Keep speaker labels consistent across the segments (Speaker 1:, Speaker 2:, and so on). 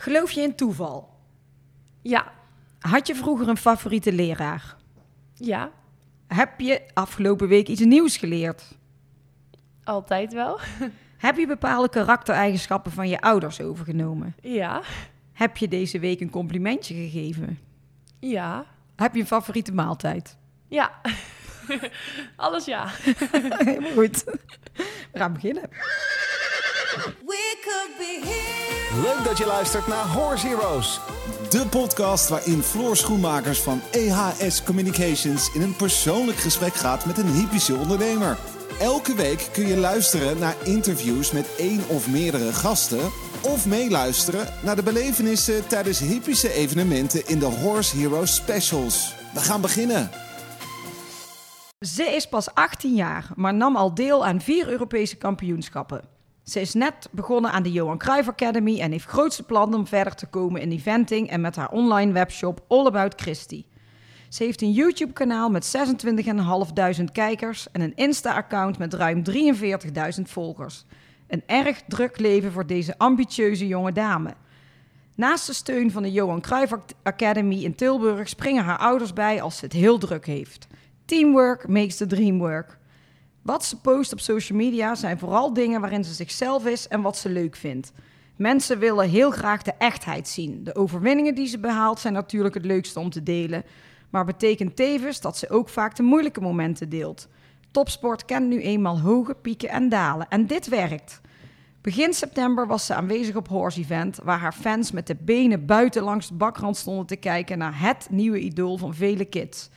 Speaker 1: Geloof je in toeval?
Speaker 2: Ja.
Speaker 1: Had je vroeger een favoriete leraar?
Speaker 2: Ja.
Speaker 1: Heb je afgelopen week iets nieuws geleerd?
Speaker 2: Altijd wel.
Speaker 1: Heb je bepaalde karaktereigenschappen van je ouders overgenomen?
Speaker 2: Ja.
Speaker 1: Heb je deze week een complimentje gegeven?
Speaker 2: Ja.
Speaker 1: Heb je een favoriete maaltijd?
Speaker 2: Ja. Alles ja.
Speaker 1: Helemaal goed. We gaan beginnen.
Speaker 3: We could be here.
Speaker 4: Leuk dat je luistert naar Horse Heroes.
Speaker 5: De podcast waarin Floor Schoenmakers van EHS Communications in een persoonlijk gesprek gaat met een hypische ondernemer. Elke week kun je luisteren naar interviews met één of meerdere gasten. Of meeluisteren naar de belevenissen tijdens hypische evenementen in de Horse Heroes Specials. We gaan beginnen.
Speaker 1: Ze is pas 18 jaar, maar nam al deel aan vier Europese kampioenschappen. Ze is net begonnen aan de Johan Cruijff Academy en heeft grootste plannen om verder te komen in eventing en met haar online webshop All About Christie. Ze heeft een YouTube-kanaal met 26.500 kijkers en een Insta-account met ruim 43.000 volgers. Een erg druk leven voor deze ambitieuze jonge dame. Naast de steun van de Johan Cruijff Academy in Tilburg springen haar ouders bij als ze het heel druk heeft. Teamwork makes the dream work. Wat ze post op social media zijn vooral dingen waarin ze zichzelf is en wat ze leuk vindt. Mensen willen heel graag de echtheid zien. De overwinningen die ze behaalt zijn natuurlijk het leukste om te delen, maar betekent tevens dat ze ook vaak de moeilijke momenten deelt. Topsport kent nu eenmaal hoge pieken en dalen en dit werkt. Begin september was ze aanwezig op Horse Event, waar haar fans met de benen buiten langs de bakrand stonden te kijken naar het nieuwe idool van vele kids.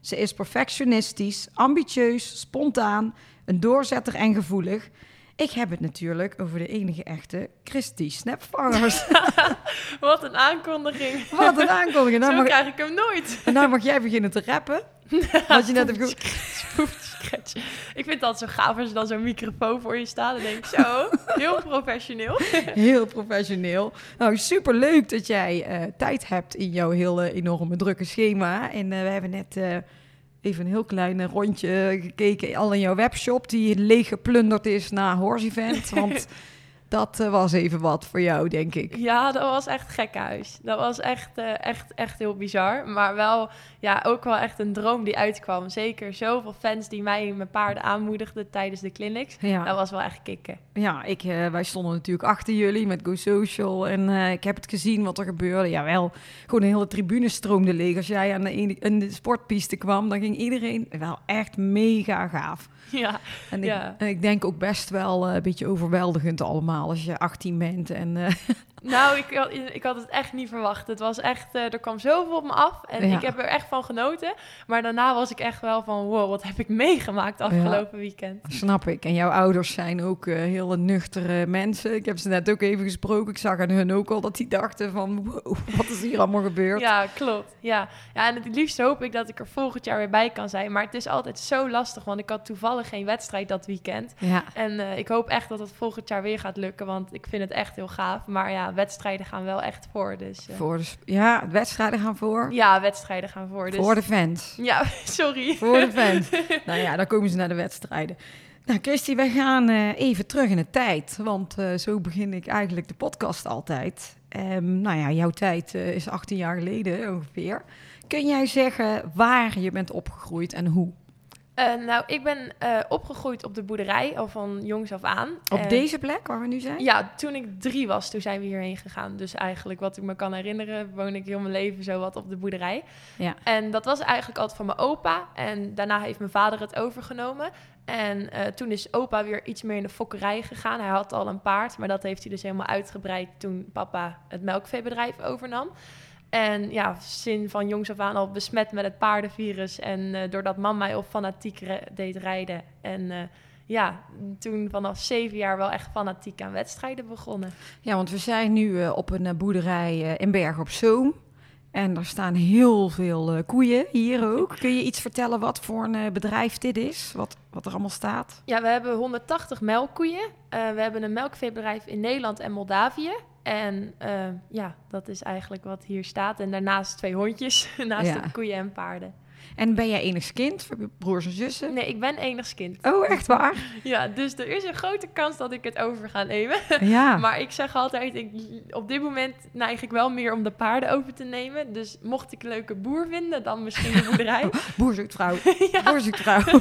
Speaker 1: Ze is perfectionistisch, ambitieus, spontaan, een doorzetter en gevoelig. Ik heb het natuurlijk over de enige echte Christy Snapvangers.
Speaker 2: Wat een aankondiging.
Speaker 1: Wat een aankondiging. Nou
Speaker 2: Zo
Speaker 1: mag,
Speaker 2: krijg ik hem nooit.
Speaker 1: en nou mag jij beginnen te rappen. Wat je net hebt ge-
Speaker 2: Scratch. Ik vind dat zo gaaf als er dan zo'n microfoon voor je staat. Dan denk ik zo, heel professioneel.
Speaker 1: Heel professioneel. Nou, super leuk dat jij eh, tijd hebt in jouw hele enorme drukke schema. En eh, we hebben net eh, even een heel klein rondje gekeken al in jouw webshop die leeg geplunderd is na Horse Event. Want dat eh, was even wat voor jou, denk ik.
Speaker 2: Ja, dat was echt gekhuis. Dat was echt, eh, echt, echt heel bizar. Maar wel, ja, ook wel echt een droom die uitkwam. Zeker zoveel fans die mij mijn paarden aanmoedigden tijdens de clinics.
Speaker 1: Ja.
Speaker 2: Dat was wel echt kicken.
Speaker 1: Ja, ik, eh, wij stonden natuurlijk achter jullie met Go Social. En ik heb het gezien wat er gebeurde. Jawel, gewoon een hele tribune stroomde leeg. Als jij aan de, ene, aan de sportpiste kwam, dan ging iedereen wel echt mega gaaf.
Speaker 2: Ja,
Speaker 1: En ik,
Speaker 2: Ja.
Speaker 1: en ik denk ook best wel eh, een beetje overweldigend allemaal als je 18 bent. En eh,
Speaker 2: nou, ik, had- ik had het echt niet verwacht. Het was echt, eh, er kwam zoveel op me af. En
Speaker 1: Ja.
Speaker 2: ik heb er echt van genoten. Maar daarna was ik echt wel van, wow, wat heb ik meegemaakt afgelopen weekend.
Speaker 1: snap ik. En jouw ouders zijn ook eh, hele nuchtere mensen. Ik heb ze net ook even gesproken. Ik zag aan hun ook al dat die dachten van, wow, wat is hier allemaal gebeurd?
Speaker 2: Ja, klopt. Ja. ja, en het liefst hoop ik dat ik er volgend jaar weer bij kan zijn. Maar het is altijd zo lastig, want ik had toevallig geen wedstrijd dat weekend.
Speaker 1: Ja.
Speaker 2: En eh, ik hoop echt dat het volgend jaar weer gaat lukken, want ik vind het echt heel gaaf. Maar ja, wedstrijden gaan wel echt voor. Dus eh,
Speaker 1: Voor de, ja, de wedstrijden gaan voor.
Speaker 2: ja, wedstrijden gaan voor. Dus,
Speaker 1: Voor de fans.
Speaker 2: Ja, sorry.
Speaker 1: Voor de fans. nou ja, dan komen ze naar de wedstrijden. Nou, Christy, wij gaan eh, even terug in de tijd. Want eh, zo begin ik eigenlijk de podcast altijd. Ehm, nou ja, jouw tijd is 18 jaar geleden ongeveer. Kun jij zeggen waar je bent opgegroeid en hoe?
Speaker 2: Eh, nou, ik ben eh, opgegroeid op de boerderij, al van jongs af aan.
Speaker 1: Op deze plek waar we nu zijn?
Speaker 2: Ja, toen ik drie was, toen zijn we hierheen gegaan. Dus eigenlijk, wat ik me kan herinneren, woon ik heel mijn leven zo wat op de boerderij.
Speaker 1: Ja.
Speaker 2: En dat was eigenlijk altijd van mijn opa. En daarna heeft mijn vader het overgenomen. En eh, toen is opa weer iets meer in de fokkerij gegaan. Hij had al een paard, maar dat heeft hij dus helemaal uitgebreid toen papa het melkveebedrijf overnam. En ja, zin van jongs af aan al besmet met het paardenvirus. En eh, doordat mam mij op fanatiek deed rijden. En eh, ja, toen vanaf zeven jaar wel echt fanatiek aan wedstrijden begonnen.
Speaker 1: Ja, want we zijn nu eh, op een boerderij in Berg op Zoom. En er staan heel veel koeien hier ook. Kun je iets vertellen wat voor een bedrijf dit is? Wat, wat er allemaal staat?
Speaker 2: Ja, we hebben 180 melkkoeien. We hebben een melkveebedrijf in Nederland en Moldavië. En eh, ja, dat is eigenlijk wat hier staat. En daarnaast twee hondjes, naast
Speaker 1: Ja.
Speaker 2: de koeien en paarden.
Speaker 1: En ben jij enigst kind? Broers en zussen?
Speaker 2: Nee, ik ben enigskind.
Speaker 1: Oh, echt waar?
Speaker 2: Ja, dus er is een grote kans dat ik het over ga nemen.
Speaker 1: Ja.
Speaker 2: Maar ik zeg altijd, ik, op dit moment neig ik wel meer om de paarden over te nemen. Dus mocht ik een leuke boer vinden, dan misschien de boerderij.
Speaker 1: Boer zoekt vrouw.
Speaker 2: ja,
Speaker 1: Boer zoekt vrouw.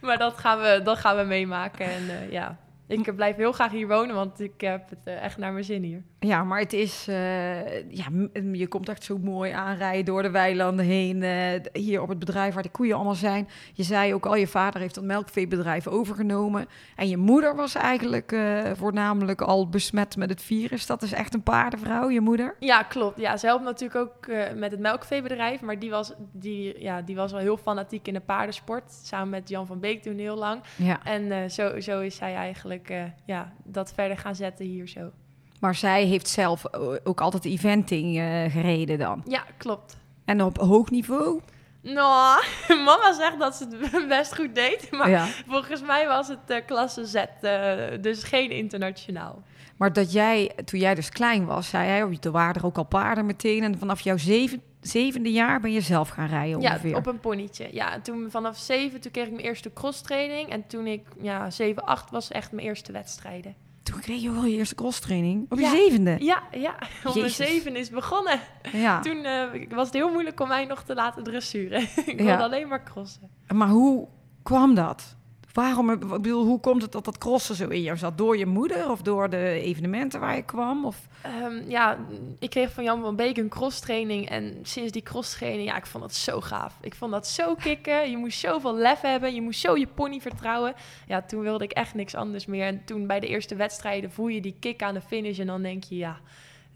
Speaker 2: maar dat gaan we, dat gaan we meemaken. En eh, ja, ik blijf heel graag hier wonen, want ik heb het eh, echt naar mijn zin hier.
Speaker 1: Ja, maar het is... eh, ja, je komt echt zo mooi aanrijden door de weilanden heen. eh, hier op het bedrijf waar de koeien allemaal zijn. Je zei ook al, je vader heeft dat melkveebedrijf overgenomen. En je moeder was eigenlijk eh, voornamelijk al besmet met het virus. Dat is echt een paardenvrouw, je moeder?
Speaker 2: Ja, klopt. Ja, ze helpt natuurlijk ook met het melkveebedrijf. Maar die was, die, ja, die was wel heel fanatiek in de paardensport. Samen met Jan van Beek toen heel lang.
Speaker 1: Ja.
Speaker 2: En zo, zo is zij eigenlijk ja, dat verder gaan zetten hier zo.
Speaker 1: Maar zij heeft zelf ook altijd eventing eh, gereden dan.
Speaker 2: Ja, klopt.
Speaker 1: En op hoog niveau?
Speaker 2: Nou, mama zegt dat ze het best goed deed. Maar
Speaker 1: Ja.
Speaker 2: volgens mij was het eh, klasse Z, eh, dus geen internationaal.
Speaker 1: Maar dat jij, toen jij dus klein was, zei hij, oh, er waren er ook al paarden meteen. En vanaf jouw zeven, zevende jaar ben je zelf gaan rijden ongeveer.
Speaker 2: Ja, op een ponytje. Ja, en toen vanaf zeven, toen kreeg ik mijn eerste crosstraining. En toen ik ja, zeven, acht was echt mijn eerste wedstrijden.
Speaker 1: Toen kreeg je wel je eerste crosstraining. Op je
Speaker 2: Ja.
Speaker 1: zevende?
Speaker 2: Ja, ja. Op mijn
Speaker 1: Jezus.
Speaker 2: zeven is begonnen.
Speaker 1: Ja.
Speaker 2: Toen eh, was het heel moeilijk om mij nog te laten dressuren. ik
Speaker 1: Ja.
Speaker 2: wilde alleen maar crossen.
Speaker 1: Maar hoe kwam dat? Waarom, bedoel, hoe komt het dat dat crossen zo in jou zat? Door je moeder of door de evenementen waar je kwam? Of...
Speaker 2: Ehm, ja, ik kreeg van Jan van Beek een crosstraining. En sinds die crosstraining, ja, ik vond dat zo gaaf. Ik vond dat zo kicken. Je moest zoveel lef hebben. Je moest zo je pony vertrouwen. Ja, toen wilde ik echt niks anders meer. En toen bij de eerste wedstrijden voel je die kick aan de finish. En dan denk je, ja,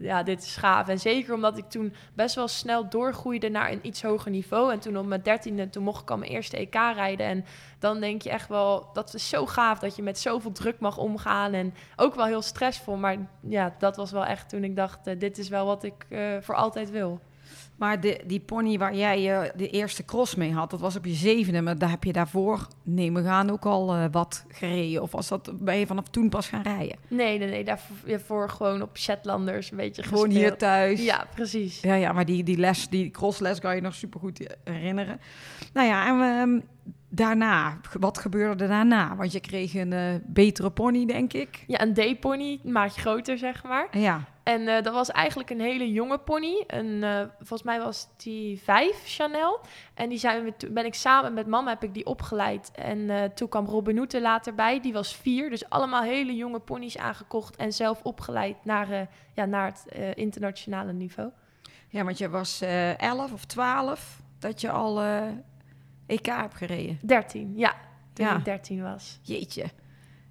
Speaker 2: ja, dit is gaaf. En zeker omdat ik toen best wel snel doorgroeide naar een iets hoger niveau. En toen op mijn dertiende, toen mocht ik al mijn eerste EK rijden. En dan denk je echt wel, dat is zo gaaf dat je met zoveel druk mag omgaan. En ook wel heel stressvol. Maar ja, dat was wel echt toen ik dacht, eh, dit is wel wat ik eh, voor altijd wil.
Speaker 1: Maar de, die pony waar jij eh, de eerste cross mee had, dat was op je zevende. Maar daar heb je daarvoor, nemen gaan, ook al eh, wat gereden. Of was dat, ben je vanaf toen pas gaan rijden?
Speaker 2: Nee, nee, nee, daarvoor gewoon op Shetlanders een beetje
Speaker 1: Gewoon hier thuis?
Speaker 2: Ja, precies.
Speaker 1: Ja, ja, maar die, die les, die crossles kan je nog supergoed herinneren. Nou ja, en ehm, daarna, wat gebeurde er daarna? Want je kreeg een eh, betere pony, denk ik.
Speaker 2: Ja, een D-pony, maatje groter, zeg maar.
Speaker 1: Ja,
Speaker 2: En eh, dat was eigenlijk een hele jonge pony. Een, eh, volgens mij was die vijf, Chanel. En die zijn we, ben ik samen met mama heb ik die opgeleid. En toen kwam Robin Hood er later bij. Die was vier. Dus allemaal hele jonge ponies aangekocht en zelf opgeleid naar, ja, naar het internationale niveau.
Speaker 1: ja want je was 11 of 12 dat je al EK hebt gereden.
Speaker 2: 13, ja. Toen
Speaker 1: Ja.
Speaker 2: ik 13 was.
Speaker 1: Jeetje.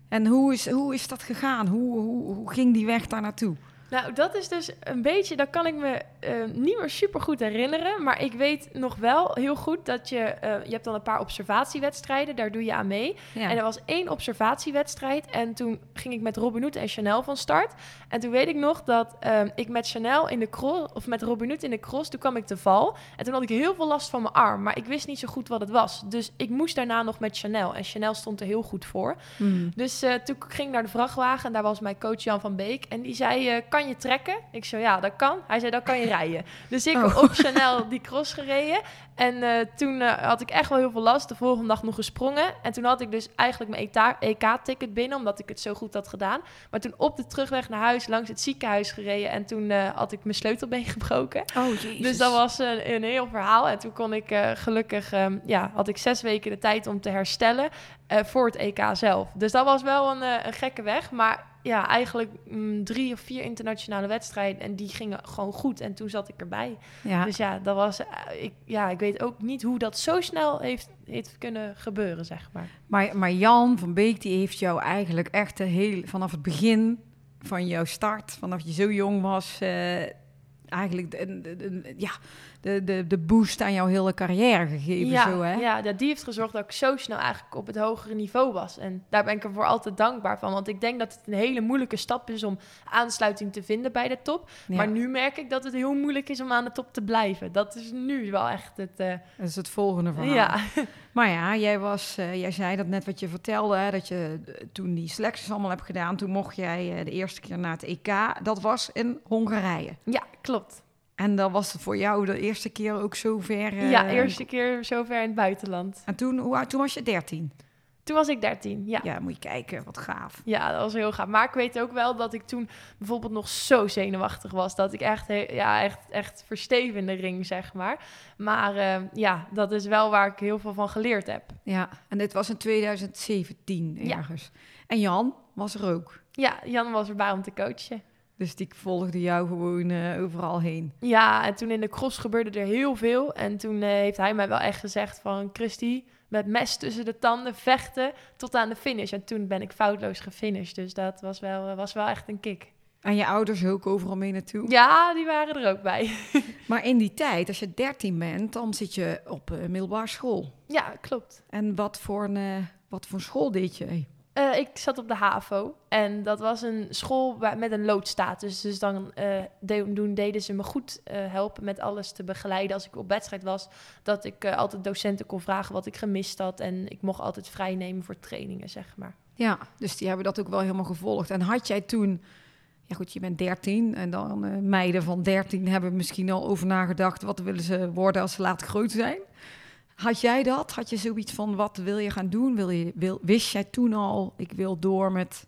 Speaker 1: En hoe is, hoe is dat gegaan? Hoe, hoe, hoe ging die weg daar naartoe?
Speaker 2: Nou, dat is dus een beetje, dat kan ik me eh, niet meer super goed herinneren. Maar ik weet nog wel heel goed dat je, eh, je hebt dan een paar observatiewedstrijden, daar doe je aan mee.
Speaker 1: Ja.
Speaker 2: En er was één observatiewedstrijd en toen ging ik met Robin Hood en Chanel van start. En toen weet ik nog dat eh, ik met Chanel in de cross, of met Robin Hood in de cross, toen kwam ik te val. En toen had ik heel veel last van mijn arm, maar ik wist niet zo goed wat het was. Dus ik moest daarna nog met Chanel en Chanel stond er heel goed voor.
Speaker 1: Hmm.
Speaker 2: Dus eh, toen ging ik naar de vrachtwagen en daar was mijn coach Jan van Beek. En die zei, eh, kan je trekken? Ik zei, ja, dat kan. Hij zei, dan kan je rijden. Dus ik
Speaker 1: Oh.
Speaker 2: op Chanel die cross gereden. En eh, toen eh, had ik echt wel heel veel last. De volgende dag nog gesprongen. En toen had ik dus eigenlijk mijn EK-ticket binnen, omdat ik het zo goed had gedaan. Maar toen op de terugweg naar huis langs het ziekenhuis gereden. En toen eh, had ik mijn sleutelbeen gebroken.
Speaker 1: Oh, jezus.
Speaker 2: Dus dat was een, een heel verhaal. En toen kon ik gelukkig, ehm, ja, had ik zes weken de tijd om te herstellen voor het EK zelf. Dus dat was wel een, eh, een gekke weg. Maar ja, eigenlijk mm, drie of vier internationale wedstrijden. En die gingen gewoon goed. En toen zat ik erbij.
Speaker 1: Ja.
Speaker 2: Dus ja, dat was, eh, ik, ja, ik weet ook niet hoe dat zo snel heeft, heeft kunnen gebeuren, zeg maar.
Speaker 1: Maar, maar Jan van Beek die heeft jou eigenlijk echt de heel, vanaf het begin van jouw start, vanaf je zo jong was, eh, eigenlijk ja, de, de, de boost aan jouw hele carrière gegeven.
Speaker 2: ja,
Speaker 1: zo, hè?
Speaker 2: ja, dat- die heeft gezorgd dat ik zo snel eigenlijk op het hogere niveau was. En daar ben ik er voor altijd dankbaar van. Want ik denk dat het een hele moeilijke stap is om aansluiting te vinden bij de top.
Speaker 1: Ja,
Speaker 2: Maar nu merk ik dat het heel moeilijk is om aan de top te blijven. Dat is nu wel echt het... eh,
Speaker 1: Dat is het volgende verhaal.
Speaker 2: ja.
Speaker 1: Maar ja, jij, was, eh, jij zei dat net wat je vertelde, hè, dat je eh, toen die selecties allemaal hebt gedaan, toen mocht jij de eerste keer naar het EK. Dat was in Hongarije.
Speaker 2: ja, klopt.
Speaker 1: En dan was het voor jou de eerste keer ook zover. eh,
Speaker 2: ja, eerste keer zover in het buitenland.
Speaker 1: En toen, hoe, toen was je 13.
Speaker 2: Toen was ik 13, ja.
Speaker 1: Ja, moet je kijken, wat gaaf.
Speaker 2: Ja, dat was heel gaaf. Maar ik weet ook wel dat ik toen bijvoorbeeld nog zo zenuwachtig was. Dat ik echt, ja, echt, echt in de ring, zeg maar. Maar eh, ja, dat is wel waar ik heel veel van geleerd heb.
Speaker 1: Ja, en dit was in 2017
Speaker 2: Ja.
Speaker 1: ergens. En Jan was er ook.
Speaker 2: Ja, Jan was erbij om te coachen.
Speaker 1: Dus die volgde jou gewoon eh, overal heen.
Speaker 2: Ja, en toen in de cross gebeurde er heel veel. En toen eh, heeft hij mij wel echt gezegd van... Christy, met mes tussen de tanden vechten tot aan de finish. En toen ben ik foutloos gefinished. Dus dat was wel, eh, was wel echt een kick.
Speaker 1: En je ouders ook overal mee naartoe.
Speaker 2: Ja, die waren er ook bij.
Speaker 1: Maar in die tijd, als je 13 bent, dan zit je op middelbare school.
Speaker 2: Ja, klopt.
Speaker 1: En wat voor, een, wat voor school deed je?
Speaker 2: Eh, ik zat op de HAVO en dat was een school waar, met een loodstatus. Dus dan eh, deden ze me goed eh, helpen met alles te begeleiden. Als ik op wedstrijd was, dat ik altijd docenten kon vragen wat ik gemist had. En ik mocht altijd vrij nemen voor trainingen, zeg maar.
Speaker 1: Ja, dus die hebben dat ook wel helemaal gevolgd. En had jij toen, ja goed, je bent 13 en dan meiden van 13 hebben misschien al over nagedacht, wat willen ze worden als ze later groot zijn? Had jij dat? Had je zoiets van, wat wil je gaan doen? Wil je, wil, wist jij toen al, ik wil door met,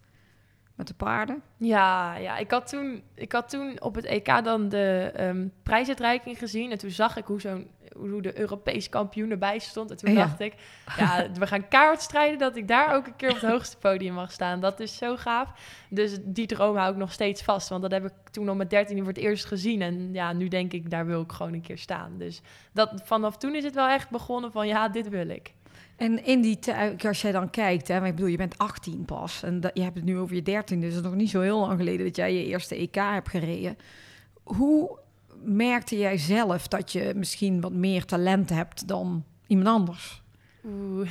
Speaker 1: met de paarden?
Speaker 2: Ja, ja ik, had toen, ik had toen op het EK dan de ehm prijsuitreiking gezien. En toen zag ik hoe, zo'n, hoe de Europese kampioen erbij stond. En toen
Speaker 1: Ja.
Speaker 2: dacht ik, ja, we gaan kaart strijden dat ik daar ook een keer op het hoogste podium mag staan. Dat is zo gaaf. Dus die droom hou ik nog steeds vast. Want dat heb ik toen al met 13 voor het eerst gezien. En ja, nu denk ik, daar wil ik gewoon een keer staan. Dus dat, vanaf toen is het wel echt begonnen van, ja, dit wil ik.
Speaker 1: En in die tijd, als jij dan kijkt, hè, maar ik bedoel, je bent 18 pas en dat, je hebt het nu over je 13, dus het is nog niet zo heel lang geleden dat jij je eerste EK hebt gereden. Hoe merkte jij zelf dat je misschien wat meer talent hebt dan iemand anders?
Speaker 2: Oeh.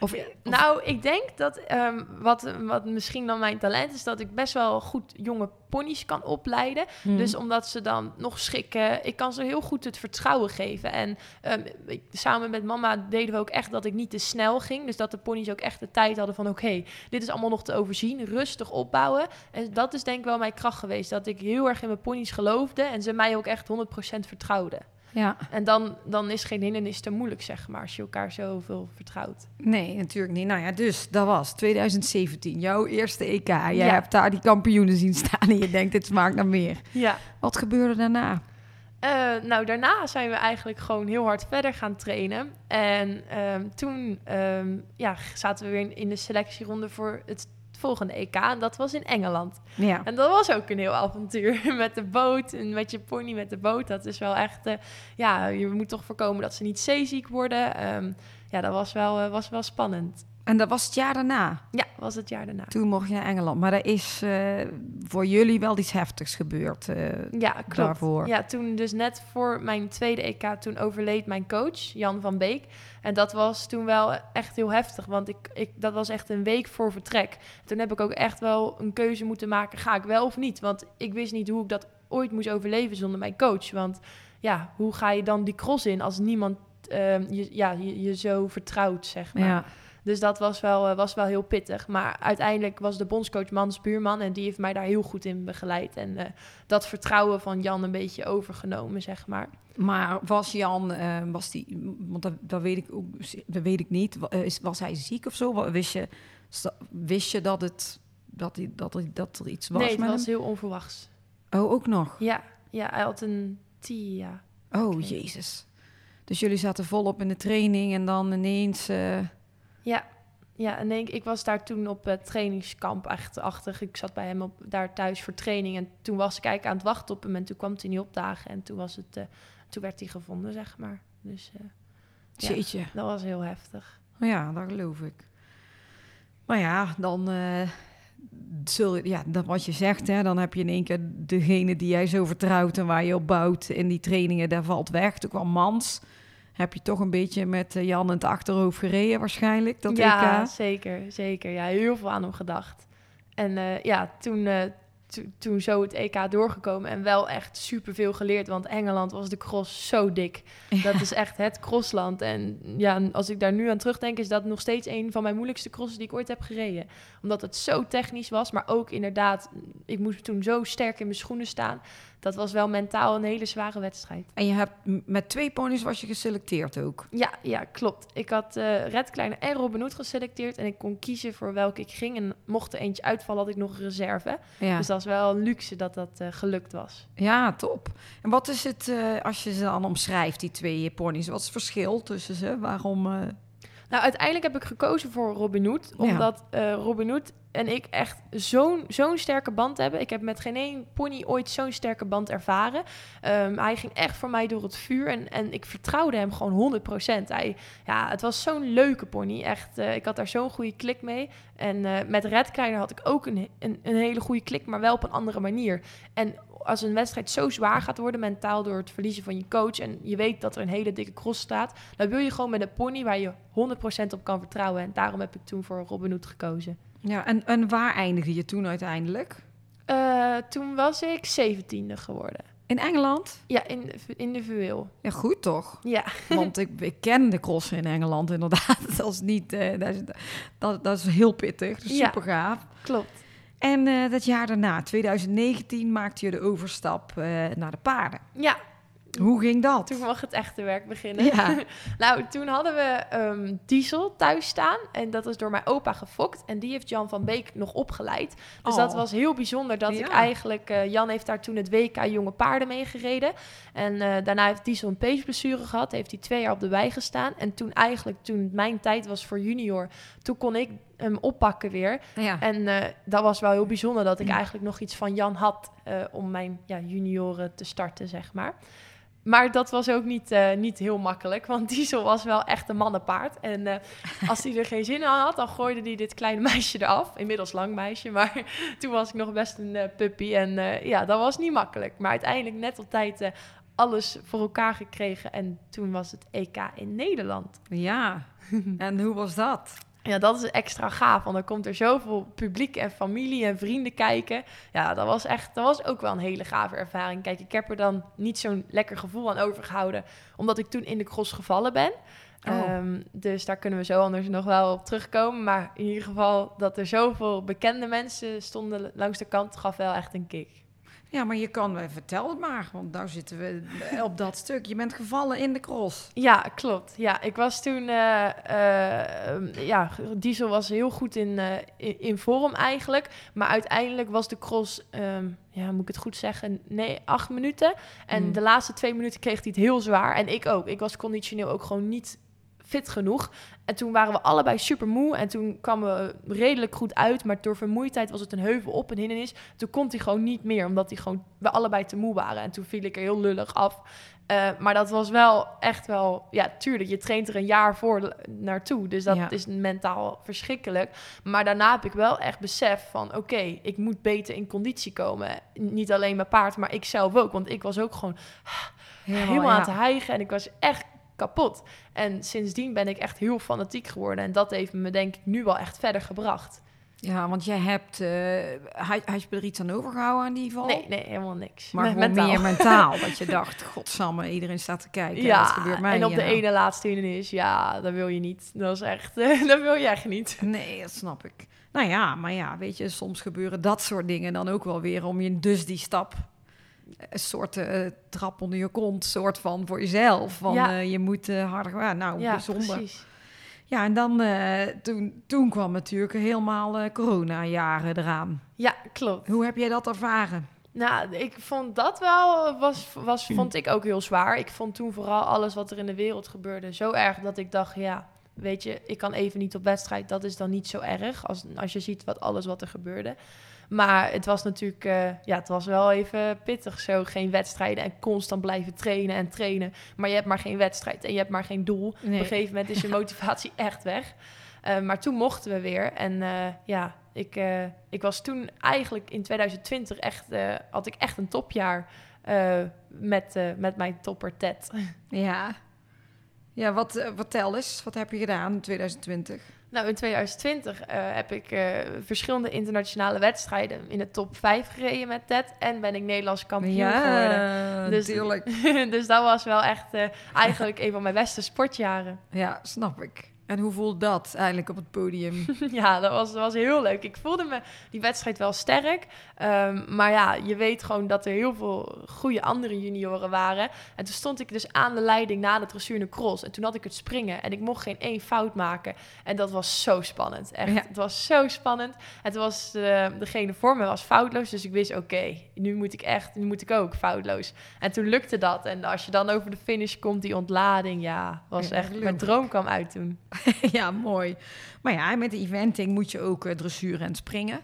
Speaker 1: Of,
Speaker 2: nou, ik denk dat ehm, wat, wat misschien dan mijn talent is, dat ik best wel goed jonge ponies kan opleiden.
Speaker 1: Hmm.
Speaker 2: Dus omdat ze dan nog schikken, ik kan ze heel goed het vertrouwen geven. En ehm, ik- samen met mama deden we ook echt dat ik niet te snel ging. Dus dat de ponies ook echt de tijd hadden van oké, dit is allemaal nog te overzien, rustig opbouwen. En dat is denk ik wel mijn kracht geweest, dat ik heel erg in mijn ponies geloofde en ze mij ook echt 100% vertrouwden.
Speaker 1: Ja,
Speaker 2: En dan, dan is geen hindernis te moeilijk, zeg maar, als je elkaar zoveel vertrouwt.
Speaker 1: nee, natuurlijk niet. Nou ja, dus dat was 2017, jouw eerste EK. Jij
Speaker 2: Ja.
Speaker 1: hebt daar die kampioenen zien staan en je denkt, dit smaakt naar meer.
Speaker 2: Ja.
Speaker 1: Wat gebeurde daarna?
Speaker 2: Eh, nou, daarna zijn we eigenlijk gewoon heel hard verder gaan trainen. En ehm, toen ehm, ja, zaten we weer in, in de selectieronde voor het volgende EK. En dat was in Engeland.
Speaker 1: Ja,
Speaker 2: En dat was ook een heel avontuur met de boot en met je pony met de boot. Dat is wel echt, eh, ja, je moet toch voorkomen dat ze niet zeeziek worden. Ehm, ja, dat was wel, eh, was wel spannend.
Speaker 1: En dat was het jaar daarna.
Speaker 2: Ja, was het jaar daarna.
Speaker 1: Toen mocht je naar Engeland. Maar er is eh, voor jullie wel iets heftigs gebeurd. eh,
Speaker 2: Ja, klopt.
Speaker 1: daarvoor.
Speaker 2: Ja, toen dus net voor mijn tweede EK, toen overleed mijn coach, Jan van Beek. En dat was toen wel echt heel heftig, want ik, ik, dat was echt een week voor vertrek. Toen heb ik ook echt wel een keuze moeten maken, ga ik wel of niet? Want ik wist niet hoe ik dat ooit moest overleven zonder mijn coach. Want ja, hoe ga je dan die cross in als niemand ehm, je, ja, je, je zo vertrouwt, zeg maar.
Speaker 1: ja.
Speaker 2: Dus dat was wel, eh, was wel heel pittig. Maar uiteindelijk was de bondscoach Mans Buurman en die heeft mij daar heel goed in begeleid. En eh, dat vertrouwen van Jan een beetje overgenomen, zeg maar.
Speaker 1: Maar was Jan, eh, was die, want dat, dat weet ik ook, dat weet ik niet. Wa- is- Was hij ziek of zo? Wist je, wist je dat het, dat, hij, dat, er- dat er iets was
Speaker 2: nee, het
Speaker 1: met
Speaker 2: was
Speaker 1: hem?
Speaker 2: heel onverwachts.
Speaker 1: Oh, ook nog.
Speaker 2: Ja, ja hij had een TIA.
Speaker 1: Oh, jezus. Dus jullie zaten volop in de training en dan ineens.
Speaker 2: Ja, ja en ik, ik was daar toen op het trainingskamp echt achter. Ik zat bij hem op, daar thuis voor training. En toen was ik eigenlijk aan het wachten op hem. En toen kwam hij niet opdagen. En toen, was het, eh, toen werd hij gevonden, zeg maar. Dus eh, Ja. dat was heel heftig.
Speaker 1: Ja, dat geloof ik. Maar ja, dan. eh, zul je, ja, dat wat je zegt, hè, dan heb je in één keer degene die jij zo vertrouwt en waar je op bouwt in die trainingen, daar valt weg. Toen kwam Mans. Heb je toch een beetje met eh, Jan in het achterhoofd gereden waarschijnlijk, dat
Speaker 2: ja,
Speaker 1: EK?
Speaker 2: zeker, zeker. Ja, heel veel aan hem gedacht. En eh, ja, toen, to- toen zo het EK doorgekomen en wel echt superveel geleerd. Want Engeland was de cross zo dik. Dat is echt het crossland. En ja, als ik daar nu aan terugdenk, is dat nog steeds een van mijn moeilijkste crosses die ik ooit heb gereden. Omdat het zo technisch was, maar ook inderdaad, ik moest toen zo sterk in mijn schoenen staan. Dat was wel mentaal een hele zware wedstrijd.
Speaker 1: En je hebt met twee ponies was je geselecteerd ook.
Speaker 2: Ja, ja, klopt. Ik had eh Red Kleine en Robin Hood geselecteerd en ik kon kiezen voor welke ik ging. En mocht er eentje uitvallen, had ik nog een reserve.
Speaker 1: Ja,
Speaker 2: Dus dat was wel een luxe dat dat eh, gelukt was.
Speaker 1: ja top. En wat is het, eh, als je ze dan omschrijft, die twee ponies, wat is het verschil tussen ze? Waarom...
Speaker 2: Nou, uiteindelijk heb ik gekozen voor Robin Hood.
Speaker 1: Ja.
Speaker 2: Omdat eh Robin Hood en ik echt zo'n zo'n sterke band hebben. Ik heb met geen één pony ooit zo'n sterke band ervaren. Ehm, hij ging echt voor mij door het vuur. En, en ik vertrouwde hem gewoon 100%. Hij, ja, het was zo'n leuke pony. Echt, eh, ik had daar zo'n goede klik mee. En eh, met Red Kleiner had ik ook een, een, een hele goede klik, maar wel op een andere manier. En als een wedstrijd zo zwaar gaat worden, mentaal door het verliezen van je coach... en je weet dat er een hele dikke cross staat... dan wil je gewoon met een pony waar je 100% op kan vertrouwen. En daarom heb ik toen voor Robin Hood gekozen.
Speaker 1: ja, en, en waar eindigde je toen uiteindelijk?
Speaker 2: Eh, toen was ik 17e geworden.
Speaker 1: In Engeland?
Speaker 2: Ja, in, individueel.
Speaker 1: Ja, goed toch?
Speaker 2: Ja,
Speaker 1: Want ik, ik ken de crossen in Engeland inderdaad. Dat is niet, eh, dat, is, dat, dat is heel pittig.
Speaker 2: Ja.
Speaker 1: super gaaf.
Speaker 2: klopt.
Speaker 1: En eh, dat jaar daarna, 2019, maakte je de overstap eh, naar de paarden.
Speaker 2: Ja,
Speaker 1: Hoe ging dat?
Speaker 2: toen mag het echte werk beginnen.
Speaker 1: Ja.
Speaker 2: nou, toen hadden we ehm, Diesel thuis staan. En dat is door mijn opa gefokt. En die heeft Jan van Beek nog opgeleid. Dus
Speaker 1: Oh.
Speaker 2: dat was heel bijzonder dat ik eigenlijk... eh, Jan heeft daar toen het WK Jonge Paarden mee gereden. En daarna heeft Diesel een peesblessure gehad. Heeft hij twee jaar op de wei gestaan. En toen eigenlijk, toen mijn tijd was voor junior... toen kon ik hem oppakken weer.
Speaker 1: Ja.
Speaker 2: En eh, dat was wel heel bijzonder dat ik eigenlijk nog iets van Jan had eh, om mijn ja, junioren te starten, zeg maar. Maar dat was ook niet, eh, niet heel makkelijk, want Diesel was wel echt een mannenpaard. En als hij er geen zin aan had, dan gooide hij dit kleine meisje eraf. Inmiddels lang meisje, maar toen was ik nog best een puppy. En ja, dat was niet makkelijk. Maar uiteindelijk net op tijd alles voor elkaar gekregen. En toen was het EK in Nederland.
Speaker 1: ja. En hoe was dat?
Speaker 2: Ja, dat is extra gaaf, want dan komt er zoveel publiek en familie en vrienden kijken. Ja, dat was echt, dat was ook wel een hele gave ervaring. Kijk, ik heb er dan niet zo'n lekker gevoel aan overgehouden, omdat ik toen in de cross gevallen ben.
Speaker 1: Oh.
Speaker 2: Ehm, dus daar kunnen we zo anders nog wel op terugkomen. Maar in ieder geval dat er zoveel bekende mensen stonden langs de kant, gaf wel echt een kick.
Speaker 1: Ja, maar je kan, eh, vertel het maar, want daar zitten we eh, op dat stuk. Je bent gevallen in de cross.
Speaker 2: Ja, klopt. Ja, ik was toen... eh, ja, Diesel was heel goed in, in, in vorm eigenlijk. Maar uiteindelijk was de cross... ehm, ja, moet ik het goed zeggen? Nee, acht minuten. En
Speaker 1: Mm.
Speaker 2: de laatste twee minuten kreeg hij het heel zwaar. En ik ook. Ik was conditioneel ook gewoon niet fit genoeg. En toen waren we allebei super moe. En toen kwamen we redelijk goed uit. Maar door vermoeidheid was het een heuvel op, een hindernis. Toen kon hij gewoon niet meer, omdat hij gewoon, we allebei te moe waren. En toen viel ik er heel lullig af. Eh, maar dat was wel echt wel, ja, tuurlijk, je traint er een jaar voor naartoe. Dus dat
Speaker 1: Ja.
Speaker 2: is mentaal verschrikkelijk. Maar daarna heb ik wel echt besef van, oké, ik moet beter in conditie komen. Niet alleen mijn paard, maar ik zelf ook. Want ik was ook gewoon helemaal, aan
Speaker 1: ja.
Speaker 2: het hijgen en ik was echt kapot. En sindsdien ben ik echt heel fanatiek geworden. En dat heeft me denk ik nu wel echt verder gebracht.
Speaker 1: Ja, want jij hebt, eh had, had je er iets aan overgehouden aan die val?
Speaker 2: Nee, nee, helemaal niks.
Speaker 1: Maar
Speaker 2: Me-
Speaker 1: gewoon
Speaker 2: mentaal.
Speaker 1: meer mentaal. dat je dacht, godsamme, iedereen staat te kijken.
Speaker 2: Ja,
Speaker 1: wat gebeurt mij
Speaker 2: en op de
Speaker 1: nou?
Speaker 2: ene laatste hindernis, ja, dat wil je niet. Dat is echt, dat wil je echt niet.
Speaker 1: Nee, dat snap ik. Nou ja, maar ja, weet je, soms gebeuren dat soort dingen dan ook wel weer om je dus die stap, een soort eh, trap onder je kont, soort van voor jezelf. Van
Speaker 2: Ja.
Speaker 1: eh, je moet eh, harder gaan. Nou,
Speaker 2: Ja,
Speaker 1: bijzonder.
Speaker 2: precies.
Speaker 1: Ja, en dan eh, toen, toen kwam natuurlijk helemaal eh corona-jaren eraan.
Speaker 2: Ja, klopt.
Speaker 1: Hoe heb jij dat ervaren?
Speaker 2: Nou, ik vond dat wel, was, was, vond ik ook heel zwaar. Ik vond toen vooral alles wat er in de wereld gebeurde zo erg dat ik dacht, ja, weet je, ik kan even niet op wedstrijd. Dat is dan niet zo erg als, als je ziet wat alles wat er gebeurde. Maar het was natuurlijk, eh, ja, het was wel even pittig zo. Geen wedstrijden en constant blijven trainen en trainen. Maar je hebt maar geen wedstrijd en je hebt maar geen doel.
Speaker 1: Nee.
Speaker 2: Op een gegeven moment is je motivatie echt weg. Eh, maar toen mochten we weer. En eh, ja, ik, ik was toen eigenlijk in 2020 echt, had ik echt een topjaar met, met mijn topper Ted.
Speaker 1: Ja. Ja, wat, eh, vertel eens, wat heb je gedaan in 2020?
Speaker 2: Nou, in 2020 eh, heb ik eh, verschillende internationale wedstrijden in de top 5 gereden met Ted. En ben ik Nederlands kampioen geworden.
Speaker 1: ja,
Speaker 2: Dus-
Speaker 1: natuurlijk.
Speaker 2: dus dat was wel echt eh, eigenlijk een van mijn beste sportjaren.
Speaker 1: Ja, snap ik. En hoe voelt dat eigenlijk op het podium?
Speaker 2: Ja, dat was, dat was heel leuk. Ik voelde me die wedstrijd wel sterk. Ehm, maar ja, je weet gewoon dat er heel veel goede andere junioren waren. En toen stond ik dus aan de leiding na de dressuur en de cross. En toen had ik het springen en ik mocht geen één fout maken. En dat was zo spannend. Echt,
Speaker 1: Ja.
Speaker 2: het was zo spannend. En toen was eh, degene voor me was foutloos. Dus ik wist, oké, nu moet ik echt, nu moet ik ook foutloos. En toen lukte dat. En als je dan over de finish komt, die ontlading, ja, was
Speaker 1: Ja,
Speaker 2: echt, mijn droom kwam uit toen.
Speaker 1: ja, mooi. Maar ja, met de eventing moet je ook eh, dressuur en springen.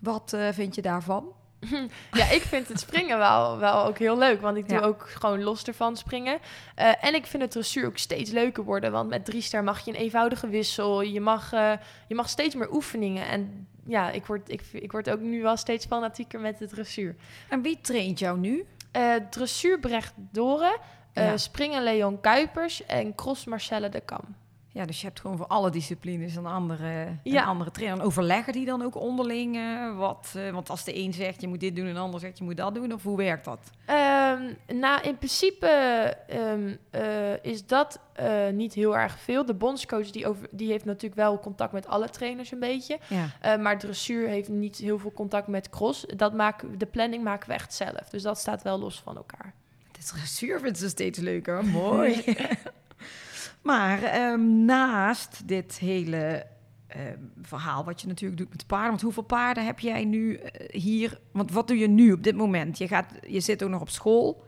Speaker 1: Wat eh, vind je daarvan?
Speaker 2: Ja, ik vind het springen wel, wel ook heel leuk. Want ik doe
Speaker 1: Ja.
Speaker 2: ook gewoon los ervan springen. Eh, en ik vind het dressuur ook steeds leuker worden. Want met drie ster mag je een eenvoudige wissel. Je mag, je mag steeds meer oefeningen. En ja, ik word, ik, ik word ook nu wel steeds fanatieker met het dressuur.
Speaker 1: En wie traint jou nu?
Speaker 2: Dressuur Brecht Doren.
Speaker 1: Ja.
Speaker 2: Springen Leon Kuipers. En cross Marcelle de Kam.
Speaker 1: Ja, dus je hebt gewoon voor alle disciplines een andere,
Speaker 2: Ja.
Speaker 1: een andere trainer. En overleggen die dan ook onderling eh, wat? eh, want als de een zegt je moet dit doen en de ander zegt je moet dat doen, of hoe werkt dat?
Speaker 2: Ehm, nou, in principe ehm, eh, is dat niet heel erg veel. De bondscoach die, over, die heeft natuurlijk wel contact met alle trainers een beetje.
Speaker 1: Ja.
Speaker 2: Maar dressuur heeft niet heel veel contact met cross. Dat maken, de planning maken we echt zelf. Dus dat staat wel los van elkaar.
Speaker 1: Het dressuur vindt ze steeds leuker. Mooi. maar ehm, naast dit hele ehm, verhaal wat je natuurlijk doet met paarden. Want hoeveel paarden heb jij nu eh, hier? Want wat doe je nu op dit moment? Je, gaat, je zit ook nog op school.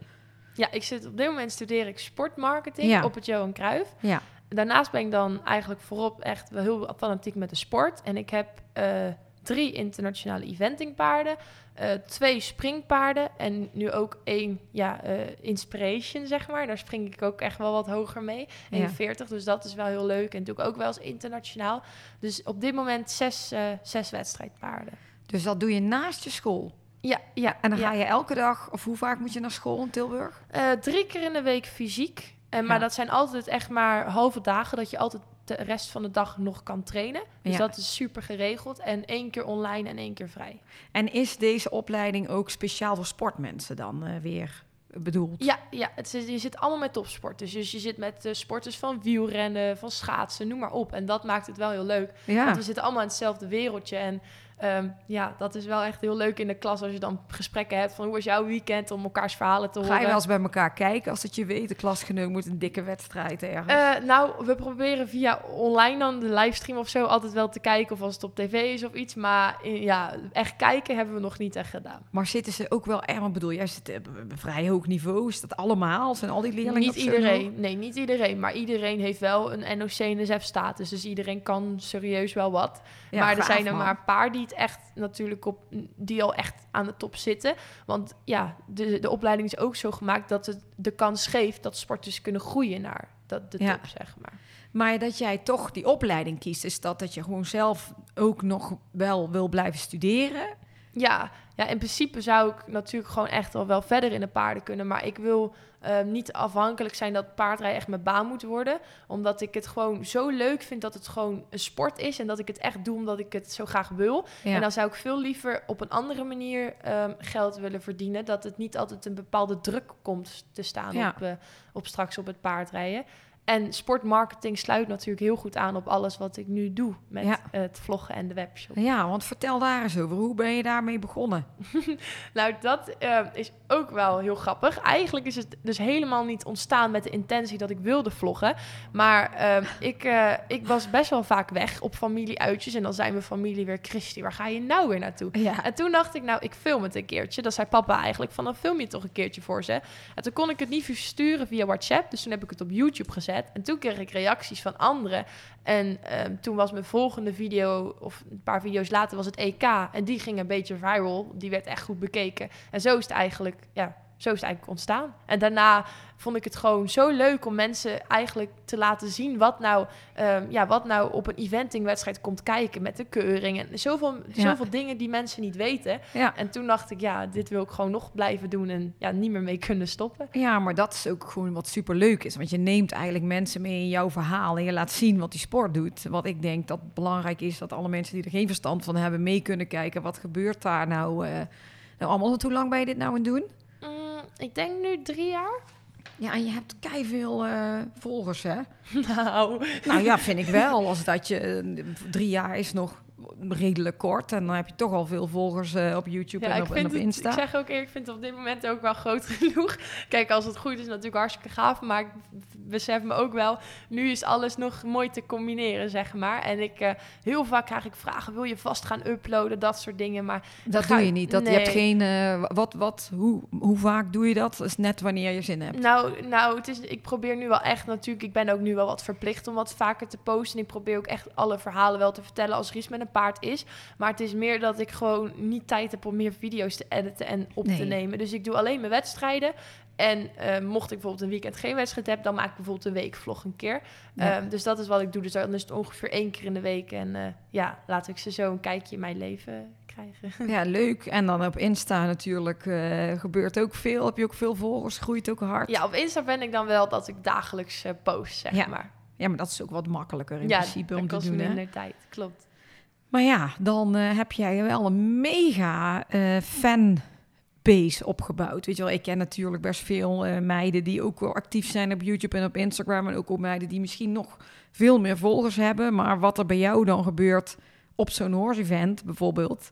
Speaker 2: Ja, ik zit op dit moment studeer ik sportmarketing
Speaker 1: Ja.
Speaker 2: op het Johan Cruijff.
Speaker 1: Ja.
Speaker 2: Daarnaast ben ik dan eigenlijk voorop echt wel heel fanatiek met de sport. En ik heb eh, drie internationale eventingpaarden, eh, twee springpaarden en nu ook één ja, eh, inspiration, zeg maar. Daar spring ik ook echt wel wat hoger mee,
Speaker 1: Ja.
Speaker 2: 41. Dus dat is wel heel leuk en doe ik ook wel eens internationaal. Dus op dit moment zes, eh, zes wedstrijdpaarden.
Speaker 1: Dus dat doe je naast je school.
Speaker 2: Ja, ja.
Speaker 1: En dan
Speaker 2: ja.
Speaker 1: ga je elke dag, of hoe vaak moet je naar school in Tilburg?
Speaker 2: Drie keer in de week fysiek. En maar
Speaker 1: Ja.
Speaker 2: dat zijn altijd echt maar halve dagen dat je altijd de rest van de dag nog kan trainen. Dus
Speaker 1: Ja.
Speaker 2: dat is super geregeld. En één keer online en één keer vrij.
Speaker 1: En is deze opleiding ook speciaal voor sportmensen dan eh, weer bedoeld?
Speaker 2: Ja, ja het zit, je zit allemaal met topsporters. Dus je zit met eh, sporters van wielrennen, van schaatsen, noem maar op. En dat maakt het wel heel leuk.
Speaker 1: Ja.
Speaker 2: Want we zitten allemaal in hetzelfde wereldje. En ehm, ja, dat is wel echt heel leuk in de klas als je dan gesprekken hebt van hoe was jouw weekend om elkaars verhalen te horen.
Speaker 1: Ga je wel eens bij elkaar kijken als het je weet, de klasgenoot moet een dikke wedstrijd ergens?
Speaker 2: Eh, nou, we proberen via online dan de livestream of zo altijd wel te kijken of als het op tv is of iets. Maar eh, ja, echt kijken hebben we nog niet echt gedaan.
Speaker 1: maar zitten ze ook wel erg, want bedoel, jij zit op een vrij hoog niveau, is dat allemaal? Zijn al die leerlingen
Speaker 2: niet iedereen, nee, niet iedereen. Maar iedereen heeft wel een NOC-NSF-status. Dus iedereen kan serieus wel wat.
Speaker 1: Ja,
Speaker 2: maar er zijn er maar een paar die het echt natuurlijk op, die al echt aan de top zitten. Want ja, de, de opleiding is ook zo gemaakt dat het de kans geeft dat sporters kunnen groeien naar dat, de
Speaker 1: Ja.
Speaker 2: top, zeg maar.
Speaker 1: Maar dat jij toch die opleiding kiest, is dat dat je gewoon zelf ook nog wel wil blijven studeren?
Speaker 2: Ja, ja, in principe zou ik natuurlijk gewoon echt al wel verder in de paarden kunnen. Maar ik wil eh, niet afhankelijk zijn dat paardrijden echt mijn baan moet worden. Omdat ik het gewoon zo leuk vind dat het gewoon een sport is. En dat ik het echt doe omdat ik het zo graag wil.
Speaker 1: Ja.
Speaker 2: En dan zou ik veel liever op een andere manier ehm, geld willen verdienen. Dat het niet altijd een bepaalde druk komt te staan
Speaker 1: Ja.
Speaker 2: op, eh, op straks op het paardrijden. En sportmarketing sluit natuurlijk heel goed aan op alles wat ik nu doe met
Speaker 1: Ja.
Speaker 2: het vloggen en de webshop.
Speaker 1: Ja, want vertel daar eens over. Hoe ben je daarmee begonnen?
Speaker 2: Nou, dat eh, is ook wel heel grappig. Eigenlijk is het dus helemaal niet ontstaan met de intentie dat ik wilde vloggen. Maar eh, ik, eh, ik was best wel vaak weg op familieuitjes. En dan zei mijn familie weer... Christy, waar ga je nou weer naartoe?
Speaker 1: Ja.
Speaker 2: En toen dacht ik, nou, ik film het een keertje. Dat zei papa eigenlijk, van dan film je het toch een keertje voor ze. En toen kon ik het niet versturen via WhatsApp. Dus toen heb ik het op YouTube gezet. En toen kreeg ik reacties van anderen. En ehm, toen was mijn volgende video, of een paar video's later, was het EK. En die ging een beetje viral. Die werd echt goed bekeken. En zo is het eigenlijk, ja, zo is het eigenlijk ontstaan. En daarna vond ik het gewoon zo leuk om mensen eigenlijk te laten zien wat nou, ehm, ja, wat nou op een eventingwedstrijd komt kijken met de keuring. En zoveel,
Speaker 1: Ja.
Speaker 2: zoveel dingen die mensen niet weten.
Speaker 1: Ja.
Speaker 2: En toen dacht ik, ja, dit wil ik gewoon nog blijven doen en ja, niet meer mee kunnen stoppen.
Speaker 1: Ja, maar dat is ook gewoon wat superleuk is. Want je neemt eigenlijk mensen mee in jouw verhaal en je laat zien wat die sport doet. Wat ik denk dat belangrijk is, dat alle mensen die er geen verstand van hebben mee kunnen kijken. Wat gebeurt daar nou, eh, nou allemaal? Hoe lang ben je dit nou aan doen?
Speaker 2: Mm, ik denk nu drie jaar.
Speaker 1: Ja, en je hebt kei veel volgers, hè?
Speaker 2: Nou,
Speaker 1: Nou ja, vind ik wel. Als dat je eh, drie jaar is nog redelijk kort. En dan heb je toch al veel volgers eh, op YouTube
Speaker 2: ja,
Speaker 1: en op, en op
Speaker 2: het,
Speaker 1: Insta.
Speaker 2: ik zeg ook eerlijk, ik vind het op dit moment ook wel groot genoeg. Kijk, als het goed is, natuurlijk hartstikke gaaf. Maar ik besef me ook wel, nu is alles nog mooi te combineren, zeg maar. En ik, eh, heel vaak krijg ik vragen, wil je vast gaan uploaden, dat soort dingen. Maar
Speaker 1: dat doe je niet. Dat, Je hebt geen... eh, wat, wat, hoe, hoe vaak doe je dat? Dat is net wanneer je zin hebt.
Speaker 2: Nou, nou het is, ik probeer nu wel echt natuurlijk. Ik ben ook nu wel wat verplicht om wat vaker te posten. En ik probeer ook echt alle verhalen wel te vertellen als Ries met een paard is. Maar het is meer dat ik gewoon niet tijd heb om meer video's te editen en op te nemen. Dus ik doe alleen mijn wedstrijden. En eh, mocht ik bijvoorbeeld een weekend geen wedstrijd heb, dan maak ik bijvoorbeeld een weekvlog een keer.
Speaker 1: Ja.
Speaker 2: Ehm, dus dat is wat ik doe. Dus dan is het ongeveer één keer in de week. En eh, ja, laat ik ze zo een kijkje in mijn leven krijgen.
Speaker 1: Ja, leuk. En dan op Insta natuurlijk eh, gebeurt ook veel. Heb je ook veel volgers? Groeit ook hard.
Speaker 2: Ja, op Insta ben ik dan wel dat ik dagelijks post, zeg
Speaker 1: Ja,
Speaker 2: maar.
Speaker 1: Ja, maar dat is ook wat makkelijker in
Speaker 2: ja,
Speaker 1: principe om te doen. Hè?
Speaker 2: minder tijd. Klopt.
Speaker 1: Maar ja, dan eh, heb jij wel een mega fanbase opgebouwd. Weet je wel, ik ken natuurlijk best veel eh, meiden die ook wel actief zijn op YouTube en op Instagram. En ook al meiden die misschien nog veel meer volgers hebben. Maar wat er bij jou dan gebeurt op zo'n horse-event bijvoorbeeld...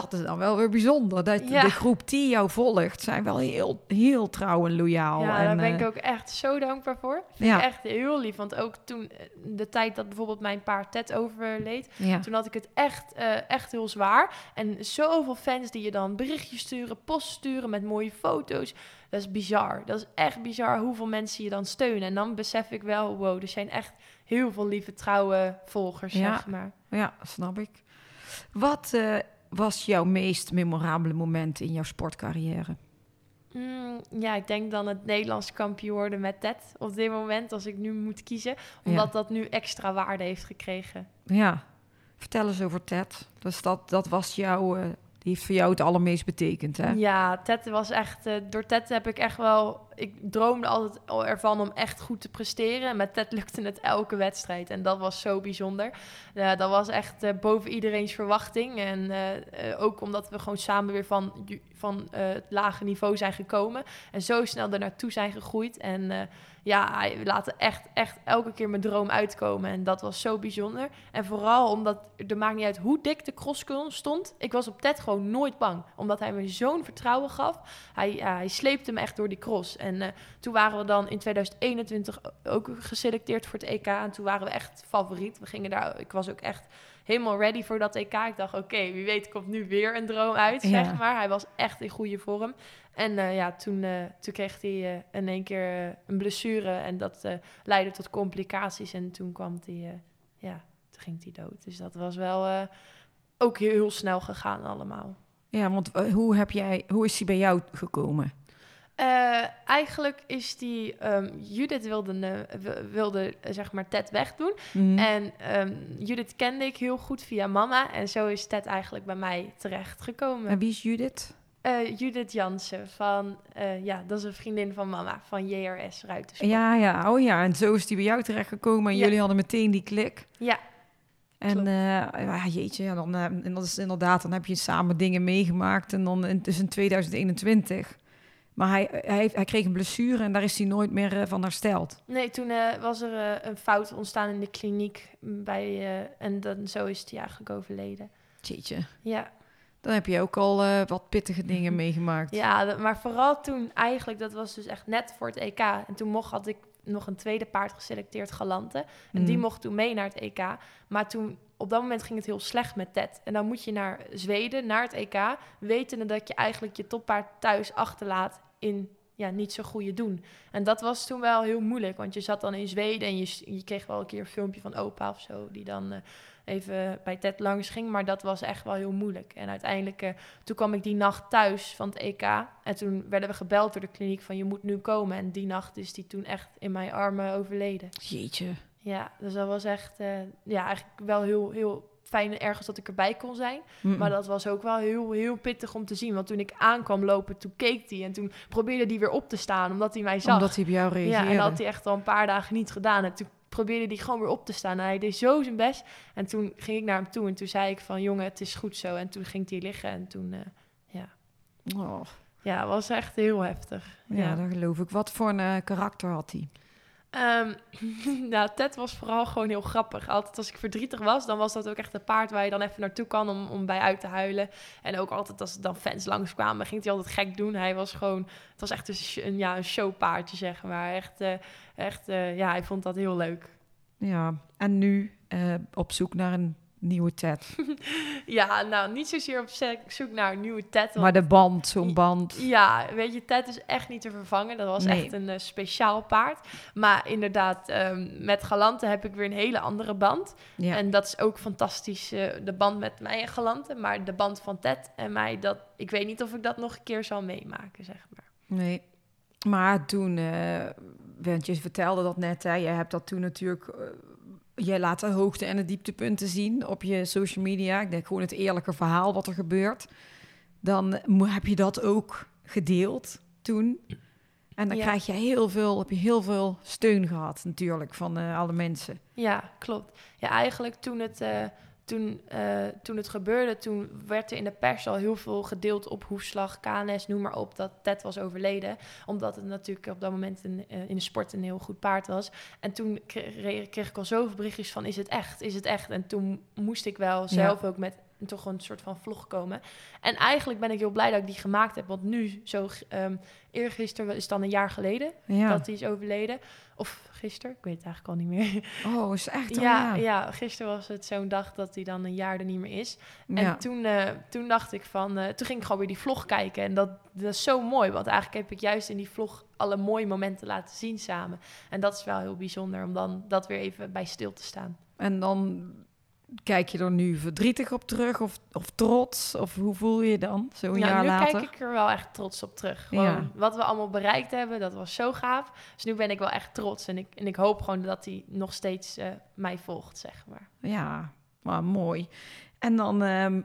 Speaker 1: Dat is dan wel weer bijzonder. Dat
Speaker 2: Ja.
Speaker 1: de groep die jou volgt, zijn wel heel, heel trouw en loyaal.
Speaker 2: Ja,
Speaker 1: en,
Speaker 2: daar ben
Speaker 1: eh,
Speaker 2: ik ook echt zo dankbaar voor. Vind
Speaker 1: Ja.
Speaker 2: ik echt heel lief. Want ook toen, eh, de tijd dat bijvoorbeeld mijn paard Ted overleed...
Speaker 1: ja.
Speaker 2: toen had ik het echt, eh, echt heel zwaar. En zoveel fans die je dan berichtjes sturen, post sturen met mooie foto's. Dat is bizar. Dat is echt bizar hoeveel mensen je dan steunen. En dan besef ik wel, wow, er zijn echt heel veel lieve, trouwe volgers,
Speaker 1: Ja.
Speaker 2: zeg maar.
Speaker 1: Ja, snap ik. Wat eh, was jouw meest memorabele moment in jouw sportcarrière?
Speaker 2: Mm, ja, ik denk dan het Nederlands kampioen worden met Ted op dit moment, als ik nu moet kiezen. Omdat dat nu extra waarde heeft gekregen.
Speaker 1: Ja, vertel eens over Ted. Dus dat, dat was jouw, eh, die heeft voor jou het allermeest betekend, hè?
Speaker 2: Ja, Ted was echt. eh, door Ted heb ik echt wel. Ik droomde altijd al ervan om echt goed te presteren. En met Ted lukte het elke wedstrijd. En dat was zo bijzonder. Dat was echt eh, boven iedereen's verwachting. En eh, eh, ook omdat we gewoon samen weer van, van het lage niveau zijn gekomen. En zo snel er naartoe zijn gegroeid. En ja, hij laat echt, echt elke keer mijn droom uitkomen. En dat was zo bijzonder. En vooral omdat, er maakt niet uit hoe dik de crosskul stond. Ik was op Ted gewoon nooit bang. Omdat hij me zo'n vertrouwen gaf. Hij, hij sleepte me echt door die cross. Eh, toen waren we dan in 2021 ook geselecteerd voor het EK. En toen waren we echt favoriet. We gingen daar, ik was ook echt helemaal ready voor dat EK. Ik dacht, oké, wie weet komt nu weer een droom uit,
Speaker 1: Ja.
Speaker 2: zeg maar. Hij was echt in goede vorm. En eh, ja, toen, eh, toen kreeg hij in één keer een blessure. En dat leidde tot complicaties. En toen kwam hij, ja, toen ging hij dood. Dus dat was wel ook heel, heel snel gegaan allemaal.
Speaker 1: Ja, want hoe, heb jij, hoe is hij bij jou gekomen?
Speaker 2: Eh, eigenlijk is die... ehm, Judith wilde, wi- wilde eh, zeg maar Ted wegdoen.
Speaker 1: Mhm.
Speaker 2: En ehm, Judith kende ik heel goed via mama. En zo is Ted eigenlijk bij mij terechtgekomen.
Speaker 1: En wie is Judith?
Speaker 2: Eh Judith Jansen van... ja, dat is een vriendin van mama. Van JRS Ruitensport.
Speaker 1: Ja, ja, oh ja. En zo is die bij jou terechtgekomen. En
Speaker 2: Ja.
Speaker 1: jullie hadden meteen die klik.
Speaker 2: Ja,
Speaker 1: En ja, jeetje, ja, dan, en dat is inderdaad, dan heb je samen dingen meegemaakt. En dan dus in 2021. Maar hij, hij, kreeg een blessure en daar is hij nooit meer eh, van hersteld.
Speaker 2: Nee, toen eh, was er eh, een fout ontstaan in de kliniek. Bij, en dan, zo is hij eigenlijk overleden.
Speaker 1: Jeetje,
Speaker 2: Ja,
Speaker 1: dan heb je ook al wat pittige dingen meegemaakt.
Speaker 2: ja dat- maar vooral toen eigenlijk, dat was dus echt net voor het EK. En toen mocht, had ik nog een tweede paard geselecteerd, Galante. En die
Speaker 1: Mm.
Speaker 2: mocht toen mee naar het EK. Maar toen, op dat moment ging het heel slecht met Ted. En dan moet je naar Zweden, naar het EK, wetende dat je eigenlijk je toppaard thuis achterlaat in ja, niet zo goede doen. En dat was toen wel heel moeilijk, want je zat dan in Zweden en je, je kreeg wel een keer een filmpje van opa of zo, die dan eh, even bij Ted langs ging. Maar dat was echt wel heel moeilijk. En uiteindelijk, eh, toen kwam ik die nacht thuis van het EK. En toen werden we gebeld door de kliniek van je moet nu komen. En die nacht is die toen echt in mijn armen overleden.
Speaker 1: Jeetje.
Speaker 2: Ja, dus dat was echt, eh, ja, eigenlijk wel heel, heel fijn en ergens dat ik erbij kon zijn. Maar dat was ook wel heel, heel pittig om te zien. Want toen ik aankwam lopen, toen keek hij en toen probeerde hij weer op te staan, omdat hij mij zag.
Speaker 1: Omdat hij op jou
Speaker 2: ja,
Speaker 1: reageerde.
Speaker 2: en dat had hij echt al een paar dagen niet gedaan. En toen probeerde hij gewoon weer op te staan. En hij deed zo zijn best. En toen ging ik naar hem toe en toen zei ik van, jongen, het is goed zo. En toen ging hij liggen en toen, eh, ja.
Speaker 1: Oh,
Speaker 2: Ja, was echt heel heftig.
Speaker 1: Ja, dat geloof ik. Wat voor een eh, karakter had hij?
Speaker 2: Ehm, nou, Ted was vooral gewoon heel grappig. Altijd als ik verdrietig was, dan was dat ook echt een paard waar je dan even naartoe kan om, om bij uit te huilen. En ook altijd als er dan fans langskwamen, ging hij altijd gek doen. Hij was gewoon, het was echt een, een, ja, een showpaardje, zeg maar. Echt, eh, echt eh, ja, hij vond dat heel leuk.
Speaker 1: Ja, en nu eh, op zoek naar een nieuwe Ted.
Speaker 2: Ja, nou, niet zozeer op zoek naar een nieuwe Ted.
Speaker 1: Maar de band, zo'n band.
Speaker 2: Ja, weet je, Ted is echt niet te vervangen. Dat was
Speaker 1: Nee.
Speaker 2: echt een eh, speciaal paard. Maar inderdaad, ehm, met Galante heb ik weer een hele andere band.
Speaker 1: Ja.
Speaker 2: En dat is ook fantastisch, eh, de band met mij en Galante. Maar de band van Ted en mij, dat, ik weet niet of ik dat nog een keer zal meemaken, zeg maar.
Speaker 1: Nee. Maar toen, want je vertelde dat net, hè, je hebt dat toen natuurlijk, je laat de hoogte en de dieptepunten zien op je social media. Ik denk gewoon het eerlijke verhaal wat er gebeurt. Dan heb je dat ook gedeeld toen. En dan
Speaker 2: Ja.
Speaker 1: krijg je heel veel, heb je heel veel steun gehad natuurlijk van eh, alle mensen.
Speaker 2: Ja, klopt. Ja, eigenlijk toen het, eh, toen, eh, toen het gebeurde, toen werd er in de pers al heel veel gedeeld op hoefslag, KNS, noem maar op, dat Ted was overleden. Omdat het natuurlijk op dat moment een, eh, in de sport een heel goed paard was. En toen kreeg, kreeg ik al zoveel berichtjes van, is het echt? Is het echt? En toen moest ik wel zelf ook met toch een soort van vlog komen. En eigenlijk ben ik heel blij dat ik die gemaakt heb. Want nu, zo um, eergisteren is dan een jaar geleden
Speaker 1: Ja.
Speaker 2: dat hij is overleden. Of gisteren, ik weet het eigenlijk al niet meer.
Speaker 1: Oh, is echt al,
Speaker 2: Ja,
Speaker 1: ja.
Speaker 2: ja, gisteren was het zo'n dag dat hij dan een jaar er niet meer is.
Speaker 1: Ja.
Speaker 2: En toen, eh, toen dacht ik van, eh, toen ging ik gewoon weer die vlog kijken. En dat, dat is zo mooi, want eigenlijk heb ik juist in die vlog alle mooie momenten laten zien samen. En dat is wel heel bijzonder om dan dat weer even bij stil te staan.
Speaker 1: En dan kijk je er nu verdrietig op terug of, of trots? Of hoe voel je je dan zo'n
Speaker 2: Ja,
Speaker 1: jaar
Speaker 2: nu
Speaker 1: later?
Speaker 2: kijk ik er wel echt trots op terug. Gewoon
Speaker 1: Ja.
Speaker 2: wat we allemaal bereikt hebben, dat was zo gaaf. Dus nu ben ik wel echt trots. En ik, en ik hoop gewoon dat hij nog steeds eh, mij volgt, zeg maar.
Speaker 1: Ja, maar mooi. En dan ehm,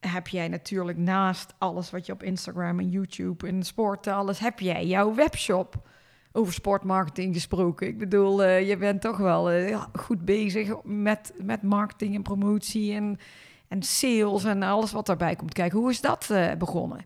Speaker 1: heb jij natuurlijk naast alles wat je op Instagram en YouTube en sport, alles, heb jij jouw webshop. Over sportmarketing gesproken. Ik bedoel, eh, je bent toch wel eh, goed bezig met, met marketing en promotie en, en sales en alles wat daarbij komt kijken. Hoe is dat eh, begonnen?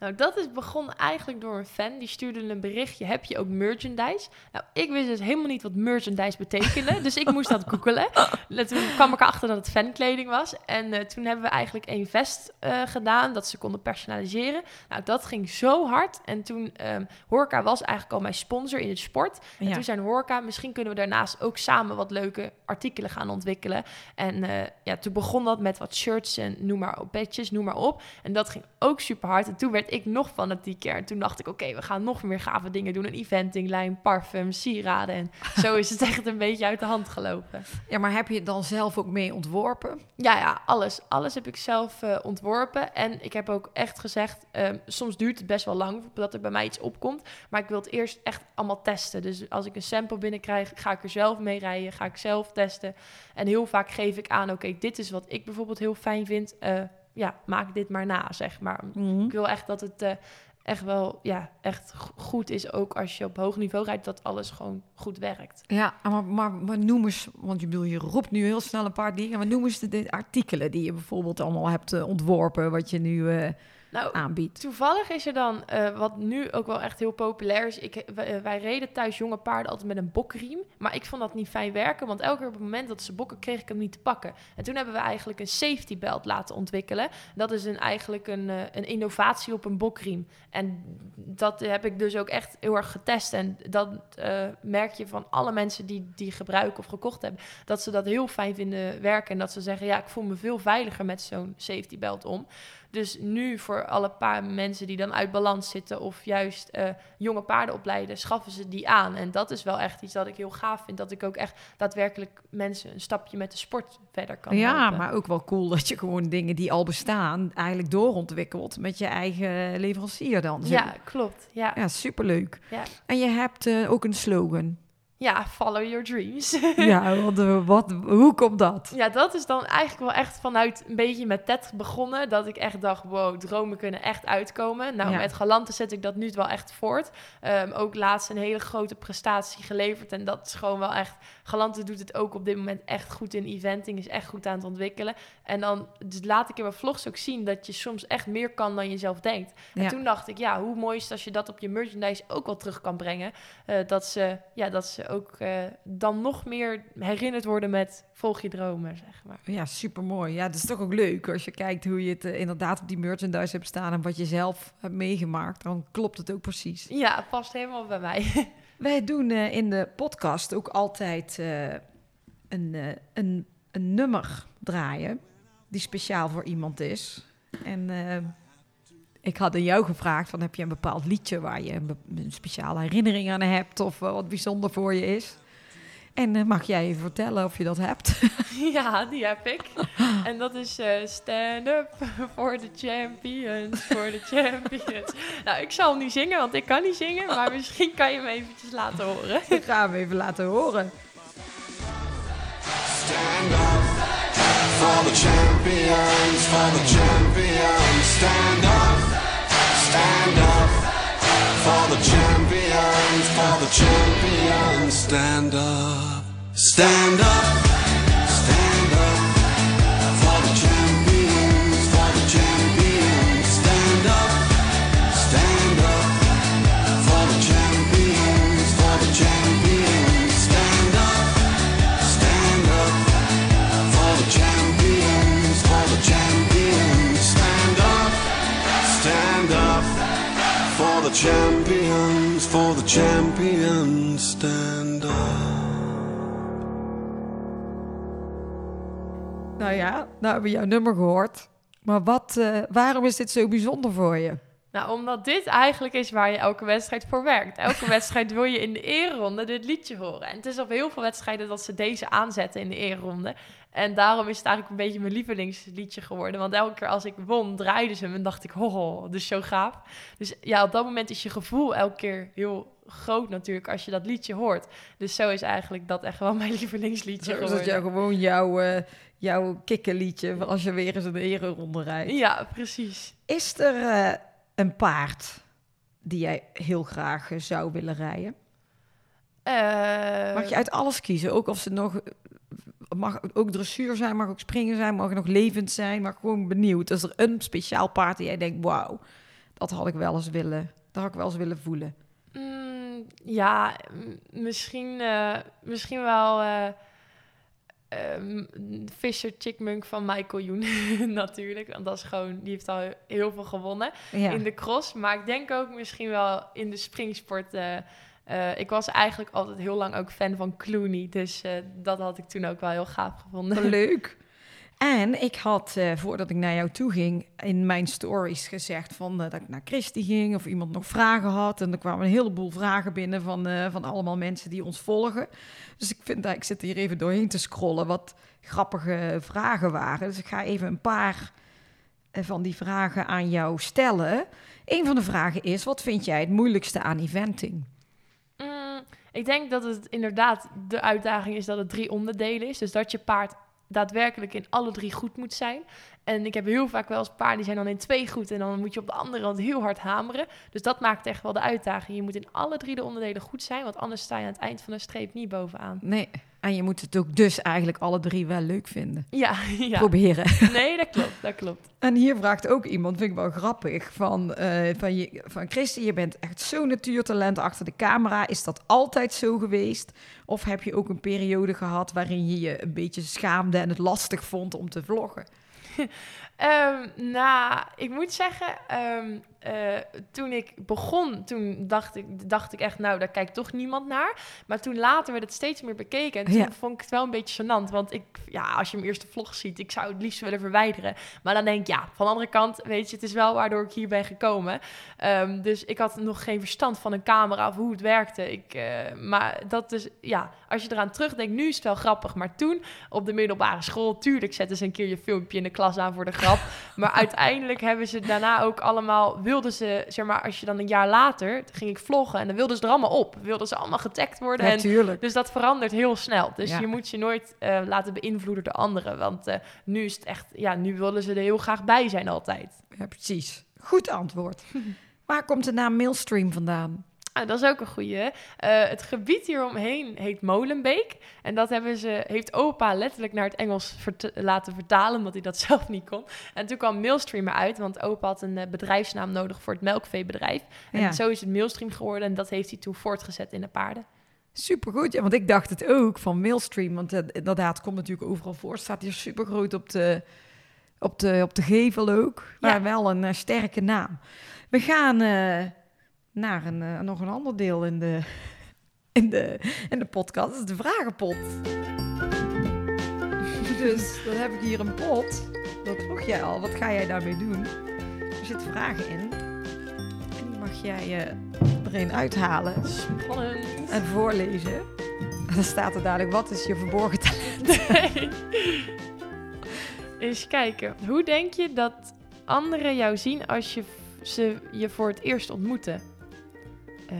Speaker 2: Nou, dat is begonnen eigenlijk door een fan. Die stuurde een berichtje, heb je ook merchandise? Nou, ik wist dus helemaal niet wat merchandise betekende. dus ik moest dat googelen. En Toen kwam ik erachter dat het fankleding was. En eh, toen hebben we eigenlijk een vest eh, gedaan, dat ze konden personaliseren. Nou, dat ging zo hard. En toen, ehm Horeca was eigenlijk al mijn sponsor in het sport. En
Speaker 1: Ja.
Speaker 2: toen zijn Horeca, misschien kunnen we daarnaast ook samen wat leuke artikelen gaan ontwikkelen. En eh, ja, toen begon dat met wat shirts en noem maar op, badges, noem maar op. En dat ging ook super hard. En toen werd ik nog fanatieker. En toen dacht ik, oké, we gaan nog meer gave dingen doen. Een eventinglijn, parfum, sieraden. En zo is het echt een beetje uit de hand gelopen.
Speaker 1: Ja, maar heb je het dan zelf ook mee ontworpen?
Speaker 2: Ja, ja, alles. Alles heb ik zelf eh, ontworpen. En ik heb ook echt gezegd, ehm, soms duurt het best wel lang voordat er bij mij iets opkomt. Maar ik wil het eerst echt allemaal testen. Dus als ik een sample binnenkrijg, ga ik er zelf mee rijden. Ga ik zelf testen. En heel vaak geef ik aan, oké, dit is wat ik bijvoorbeeld heel fijn vind. Eh, ja, maak dit maar na, zeg maar. Ik wil echt dat het eh, echt wel, ja, echt go- goed is. Ook als je op hoog niveau rijdt, dat alles gewoon goed werkt.
Speaker 1: Ja, maar, maar, maar noem eens, want je, bedoel, je roept nu heel snel een paar dingen, maar noem eens de, de artikelen die je bijvoorbeeld allemaal hebt eh, ontworpen, wat je nu eh,
Speaker 2: Nou,
Speaker 1: aanbiedt.
Speaker 2: Toevallig is er dan, eh, wat nu ook wel echt heel populair is. Ik, wij, wij reden thuis jonge paarden altijd met een bokriem. Maar ik vond dat niet fijn werken, want elke keer op het moment dat ze bokken, kreeg ik hem niet te pakken. En toen hebben we eigenlijk een safety belt laten ontwikkelen. Dat is een, eigenlijk een, eh, een innovatie op een bokriem. En dat heb ik dus ook echt heel erg getest. En dat eh, merk je van alle mensen die die gebruiken of gekocht hebben. Dat ze dat heel fijn vinden werken. En dat ze zeggen, ja, ik voel me veel veiliger met zo'n safety belt om. Dus nu voor alle paar mensen die dan uit balans zitten of juist eh, jonge paarden opleiden, schaffen ze die aan. En dat is wel echt iets dat ik heel gaaf vind. Dat ik ook echt daadwerkelijk mensen een stapje met de sport verder kan
Speaker 1: Ja,
Speaker 2: helpen.
Speaker 1: maar ook wel cool dat je gewoon dingen die al bestaan eigenlijk doorontwikkelt met je eigen leverancier dan.
Speaker 2: Ja, klopt. Ja.
Speaker 1: ja superleuk.
Speaker 2: Ja.
Speaker 1: En je hebt eh, ook een slogan.
Speaker 2: Ja, follow your dreams.
Speaker 1: Ja, wat, wat, hoe komt dat?
Speaker 2: Ja, dat is dan eigenlijk wel echt vanuit een beetje met Ted begonnen. Dat ik echt dacht, wow, dromen kunnen echt uitkomen. Nou,
Speaker 1: Ja.
Speaker 2: met Galante zet ik dat nu wel echt voort. Ehm, ook laatst een hele grote prestatie geleverd. En dat is gewoon wel echt... Galante doet het ook op dit moment echt goed in eventing. Is echt goed aan het ontwikkelen. En dan dus laat ik in mijn vlogs ook zien dat je soms echt meer kan dan je zelf denkt. En
Speaker 1: Ja.
Speaker 2: toen dacht ik, ja, hoe mooi is het als je dat op je merchandise ook wel terug kan brengen. Eh, dat, ze, ja, dat ze ook eh, dan nog meer herinnerd worden met volg je dromen, zeg maar.
Speaker 1: Ja, supermooi. Ja, het is toch ook leuk als je kijkt hoe je het eh, inderdaad op die merchandise hebt staan en wat je zelf hebt meegemaakt. Dan klopt het ook precies.
Speaker 2: Ja, het past helemaal bij mij.
Speaker 1: Wij doen eh, in de podcast ook altijd een, een, een nummer draaien die speciaal voor iemand is. En ik had aan jou gevraagd van heb je een bepaald liedje waar je een, speciale herinnering aan hebt of eh, wat bijzonder voor je is. En eh, mag jij even vertellen of je dat hebt?
Speaker 2: ja, die heb ik. En dat is eh, Stand Up for the Champions, for the Champions. Nou, ik zal hem niet zingen, want ik kan niet zingen. Maar misschien kan je hem eventjes laten horen.
Speaker 1: Ik ga hem even laten horen.
Speaker 6: Stand up for the champions, for the champions. Stand up, stand up for the champions, for the champions. Stand up, stand up, champions, for the champions. Stand up.
Speaker 1: Nou ja, nou hebben we jouw nummer gehoord. Maar wat, eh, waarom is dit zo bijzonder voor je?
Speaker 2: Nou, omdat dit eigenlijk is waar je elke wedstrijd voor werkt. Elke wedstrijd wil je in de eerronde dit liedje horen. En het is op heel veel wedstrijden dat ze deze aanzetten in de eerronde. En daarom is het eigenlijk een beetje mijn lievelingsliedje geworden. Want elke keer als ik won, draaiden ze hem en dacht ik, oh, dus zo gaaf. Dus ja, op dat moment is je gevoel elke keer heel groot natuurlijk als je dat liedje hoort. Dus zo is eigenlijk dat echt wel mijn lievelingsliedje geworden.
Speaker 1: dat jou gewoon jouw, eh jouw kikkerliedje als je weer eens een ereronde rijdt.
Speaker 2: Ja, precies.
Speaker 1: Is er eh, een paard die jij heel graag eh, zou willen rijden?
Speaker 2: Eh,
Speaker 1: Mag je uit alles kiezen? Ook of ze nog... Mag ook dressuur zijn, mag ook springen zijn, mag nog levend zijn. Maar gewoon benieuwd. Is er een speciaal paard die jij denkt... Wauw, dat had ik wel eens willen... Dat had ik wel eens willen voelen.
Speaker 2: Mm, ja, misschien, eh, misschien wel eh ehm, Fisher Chickmunk van Michael Youn natuurlijk. Want dat is gewoon, die heeft al heel veel gewonnen
Speaker 1: Ja.
Speaker 2: in de cross. Maar ik denk ook misschien wel in de springsport. eh, eh, ik was eigenlijk altijd heel lang ook fan van Clooney. Dus eh, dat had ik toen ook wel heel gaaf gevonden.
Speaker 1: Leuk. En ik had, eh, voordat ik naar jou toe ging, in mijn stories gezegd van, eh, dat ik naar Christy ging of iemand nog vragen had. En er kwamen een heleboel vragen binnen van, eh, van allemaal mensen die ons volgen. Dus ik, vind, dat ik zit hier even doorheen te scrollen wat grappige vragen waren. Dus ik ga even een paar van die vragen aan jou stellen. Een van de vragen is, wat vind jij het moeilijkste aan eventing?
Speaker 2: Mm, ik denk dat het inderdaad de uitdaging is dat het drie onderdelen is. Dus dat je paard daadwerkelijk in alle drie goed moet zijn. En ik heb heel vaak wel eens paarden die zijn dan in twee goed en dan moet je op de andere rand heel hard hameren. Dus dat maakt echt wel de uitdaging. Je moet in alle drie de onderdelen goed zijn, want anders sta je aan het eind van de streep niet bovenaan.
Speaker 1: Nee, en je moet het ook dus eigenlijk alle drie wel leuk vinden.
Speaker 2: Ja, ja.
Speaker 1: Proberen.
Speaker 2: Nee, dat klopt, dat klopt.
Speaker 1: En hier vraagt ook iemand, vind ik wel grappig, van, eh, van, je, van Christy, je bent echt zo'n natuurtalent achter de camera. Is dat altijd zo geweest? Of heb je ook een periode gehad waarin je je een beetje schaamde en het lastig vond om te vloggen?
Speaker 2: Ehm, nou, ik moet zeggen, ehm, eh, toen ik begon, toen dacht ik, dacht ik echt, nou, daar kijkt toch niemand naar. Maar toen later werd het steeds meer bekeken. En toen
Speaker 1: Ja.
Speaker 2: vond ik het wel een beetje gênant. Want ik, ja, als je mijn eerste vlog ziet, ik zou het liefst willen verwijderen. Maar dan denk ik, ja, van de andere kant, weet je, het is wel waardoor ik hier ben gekomen. Ehm, dus ik had nog geen verstand van een camera of hoe het werkte. Ik, eh, maar dat is, ja, als je eraan terugdenkt, nu is het wel grappig. Maar toen, op de middelbare school, tuurlijk zetten ze een keer je filmpje in de klas aan voor de grap. Maar uiteindelijk hebben ze daarna ook allemaal... Wilden ze, zeg maar, als je dan een jaar later... toen ging ik vloggen en dan wilden ze er allemaal op. Wilden ze allemaal getagd worden. en dus dat verandert heel snel. Dus
Speaker 1: Ja.
Speaker 2: je moet je nooit eh, laten beïnvloeden door anderen. Want eh, nu is het echt, ja, nu willen ze er heel graag bij zijn altijd.
Speaker 1: Ja, precies. Goed antwoord. Waar komt de naam Millstream vandaan?
Speaker 2: Ah, dat is ook een goeie. Eh, het gebied hieromheen heet Molenbeek. En dat hebben ze, heeft opa letterlijk naar het Engels vert- laten vertalen, omdat hij dat zelf niet kon. En toen kwam Millstream eruit, want opa had een eh, bedrijfsnaam nodig voor het melkveebedrijf. En
Speaker 1: Ja.
Speaker 2: zo is het Millstream geworden en dat heeft hij toen voortgezet in de paarden.
Speaker 1: Supergoed, ja, want ik dacht het ook van Millstream. Want eh, inderdaad, het komt natuurlijk overal voor. Het staat hier super groot op de, op de, op de gevel ook. Maar
Speaker 2: Ja.
Speaker 1: wel een sterke naam. We gaan naar een, eh, nog een ander deel in de, in, de, in de podcast. Dat is de vragenpot. dus dan heb ik hier een pot. Dat vroeg jij al. Wat ga jij daarmee doen? Er zitten vragen in. En die mag jij eh, er een uithalen
Speaker 2: Spannend.
Speaker 1: en voorlezen. En dan staat er dadelijk, wat is je verborgen talent?
Speaker 2: Nee. Eens kijken. Hoe denk je dat anderen jou zien als je ze je voor het eerst ontmoeten? Eh,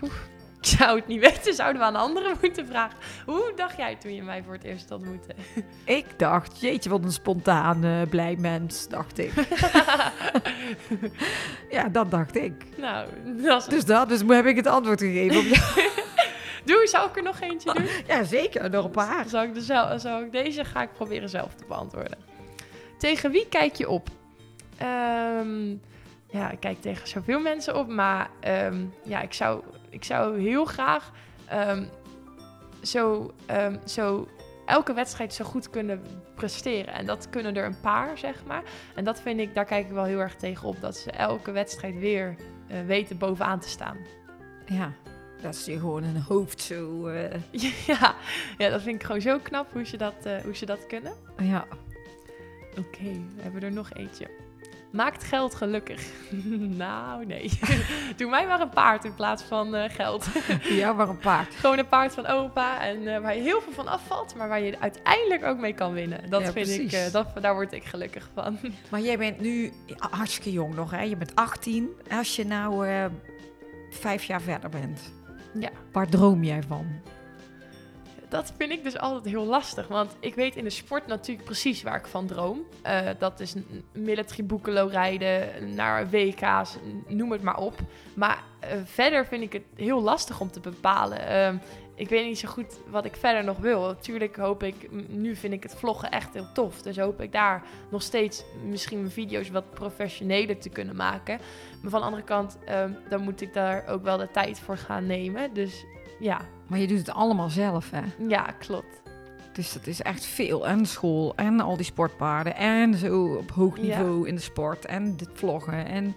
Speaker 2: poef. ik zou het niet weten. Zouden we aan anderen moeten vragen. Hoe dacht jij toen je mij voor het eerst ontmoette?
Speaker 1: Ik dacht, jeetje, wat een spontaan, eh, blij mens, dacht ik. ja, dat dacht ik.
Speaker 2: nou, dat is...
Speaker 1: Dus dat, dus heb ik het antwoord gegeven. Op jou.
Speaker 2: Doe, zou ik er nog eentje doen?
Speaker 1: ja, zeker, nog een paar.
Speaker 2: Zal ik, de zal ik deze ga ik proberen zelf te beantwoorden. Tegen wie kijk je op? Ehm, ja, ik kijk tegen zoveel mensen op, maar ehm, ja, ik zou, ik zou heel graag ehm, zo, ehm, zo elke wedstrijd zo goed kunnen presteren. En dat kunnen er een paar, zeg maar. En dat vind ik, daar kijk ik wel heel erg tegen op. Dat ze elke wedstrijd weer eh, weten bovenaan te staan.
Speaker 1: Ja, dat is je gewoon een hoofd zo... eh,
Speaker 2: ja, ja, dat vind ik gewoon zo knap hoe ze dat, eh, hoe ze dat kunnen.
Speaker 1: ja,
Speaker 2: Oké, we hebben er nog eentje. Maakt geld gelukkig? nou, nee. Doe mij maar een paard in plaats van eh, geld.
Speaker 1: ja, maar een paard.
Speaker 2: Gewoon een paard van opa en eh, waar je heel veel van afvalt, maar waar je uiteindelijk ook mee kan winnen. Dat
Speaker 1: Ja,
Speaker 2: vind ik,
Speaker 1: precies.
Speaker 2: eh, dat, daar word ik gelukkig van.
Speaker 1: Maar jij bent nu hartstikke jong nog, hè? Je bent 18. Als je nou vijf jaar verder bent,
Speaker 2: ja,
Speaker 1: waar droom jij van?
Speaker 2: Dat vind ik dus altijd heel lastig. Want ik weet in de sport natuurlijk precies waar ik van droom. Eh, dat is military boekelo rijden, naar WK's, noem het maar op. Maar eh, verder vind ik het heel lastig om te bepalen. Ehm, ik weet niet zo goed wat ik verder nog wil. Natuurlijk hoop ik, nu vind ik het vloggen echt heel tof. Dus hoop ik daar nog steeds misschien mijn video's wat professioneler te kunnen maken. Maar van de andere kant, ehm, dan moet ik daar ook wel de tijd voor gaan nemen. Dus ja,
Speaker 1: Maar je doet het allemaal zelf, hè?
Speaker 2: ja, klopt.
Speaker 1: Dus dat is echt veel. En school en al die sportpaarden. En zo op hoog
Speaker 2: Ja.
Speaker 1: niveau in de sport. En dit vloggen. En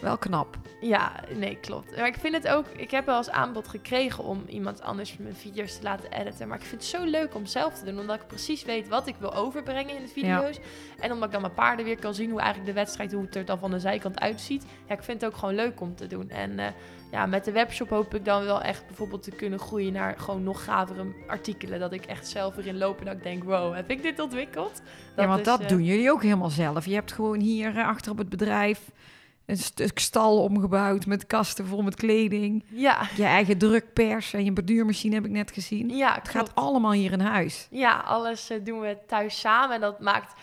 Speaker 1: wel knap.
Speaker 2: Ja, nee, klopt. Maar ik vind het ook... Ik heb wel eens aanbod gekregen om iemand anders mijn video's te laten editen. Maar ik vind het zo leuk om zelf te doen. Omdat ik precies weet wat ik wil overbrengen in de video's. En omdat ik dan mijn paarden weer kan zien hoe eigenlijk de wedstrijd... hoe het er dan van de zijkant uitziet. Ja, ik vind het ook gewoon leuk om te doen. En eh, ja, met de webshop hoop ik dan wel echt bijvoorbeeld te kunnen groeien... naar gewoon nog gavere artikelen. Dat ik echt zelf erin loop en dat ik denk... wow, heb ik dit ontwikkeld?
Speaker 1: ja, want
Speaker 2: is,
Speaker 1: dat
Speaker 2: eh,
Speaker 1: doen jullie ook helemaal zelf. Je hebt gewoon hier eh, achter op het bedrijf een stuk stal omgebouwd met kasten vol met kleding.
Speaker 2: Ja,
Speaker 1: Je eigen drukpers en je borduurmachine heb ik net gezien.
Speaker 2: ja
Speaker 1: Het gaat allemaal hier in huis.
Speaker 2: Ja, alles eh, doen we thuis samen. En dat maakt,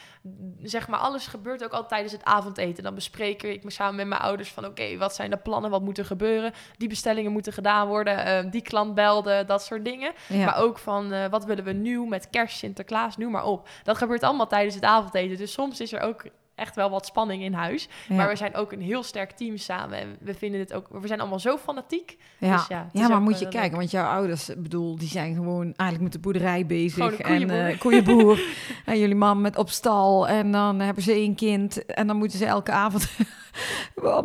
Speaker 2: zeg maar, alles gebeurt ook al tijdens het avondeten. Dan bespreek ik me samen met mijn ouders van... oké, wat zijn de plannen, wat moet er gebeuren? Die bestellingen moeten gedaan worden, eh, die klant belde, dat soort dingen.
Speaker 1: Ja.
Speaker 2: Maar ook van, eh, wat willen we nieuw met kerst, Sinterklaas, noem maar op. Dat gebeurt allemaal tijdens het avondeten. Dus soms is er ook echt wel wat spanning in huis.
Speaker 1: Ja.
Speaker 2: Maar we zijn ook een heel sterk team samen. En we vinden het ook... We zijn allemaal zo fanatiek.
Speaker 1: Ja,
Speaker 2: Dus ja,
Speaker 1: ja maar moet je
Speaker 2: wel
Speaker 1: kijken, want jouw ouders, bedoel, die zijn gewoon eigenlijk met de boerderij bezig. En
Speaker 2: koeienboer.
Speaker 1: eh, koeienboer. en jullie man met op stal. En dan hebben ze één kind. En dan moeten ze elke avond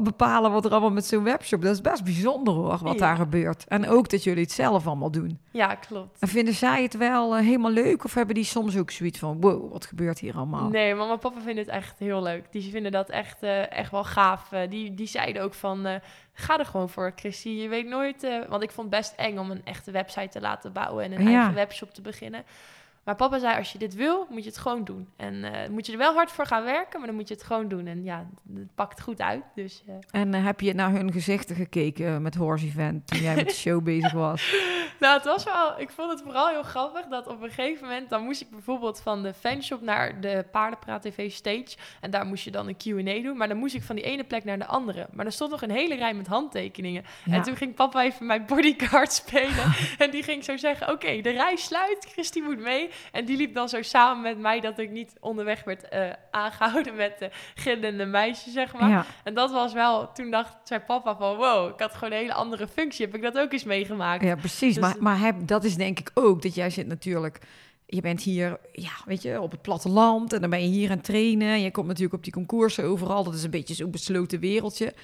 Speaker 1: bepalen wat er allemaal met zo'n webshop. Dat is best bijzonder hoor, wat
Speaker 2: Ja.
Speaker 1: daar gebeurt. En ook dat jullie het zelf allemaal doen.
Speaker 2: Ja, klopt.
Speaker 1: En vinden zij het wel eh, helemaal leuk? Of hebben die soms ook zoiets van, wow, wat gebeurt hier allemaal?
Speaker 2: Nee, mama en papa vinden het echt heel leuk. Die vinden dat echt, eh, echt wel gaaf. Eh, die, die zeiden ook van, eh, ga er gewoon voor, Christy. Je weet nooit... want ik vond het best eng om een echte website te laten bouwen... en een
Speaker 1: Ja.
Speaker 2: eigen webshop te beginnen. Maar papa zei, als je dit wil, moet je het gewoon doen. En eh, moet je er wel hard voor gaan werken, maar dan moet je het gewoon doen. En ja, het pakt goed uit. Dus eh,
Speaker 1: En eh, heb je naar hun gezichten gekeken met Horse Event toen jij met de show bezig was?
Speaker 2: Nou, het was wel. Ik vond het vooral heel grappig dat op een gegeven moment. dan moest ik bijvoorbeeld van de fanshop naar de Paardenpraat TV stage. En daar moest je dan een QA doen. Maar dan moest ik van die ene plek naar de andere. Maar er stond nog een hele rij met handtekeningen.
Speaker 1: Ja.
Speaker 2: En toen ging papa even mijn bodyguard spelen. en die ging zo zeggen: Oké, de rij sluit. Christy moet mee. En die liep dan zo samen met mij dat ik niet onderweg werd eh, aangehouden met de gillende meisjes, zeg maar.
Speaker 1: Ja.
Speaker 2: En dat was wel. Toen dacht zei papa van: Wow, ik had gewoon een hele andere functie. Heb ik dat ook eens meegemaakt?
Speaker 1: Ja, precies.
Speaker 2: Dus-
Speaker 1: maar maar heb, dat is denk ik ook dat jij zit natuurlijk. Je bent hier, ja, weet je, op het platteland en dan ben je hier aan het trainen. Je komt natuurlijk op die concoursen overal. Dat is een beetje zo'n besloten wereldje.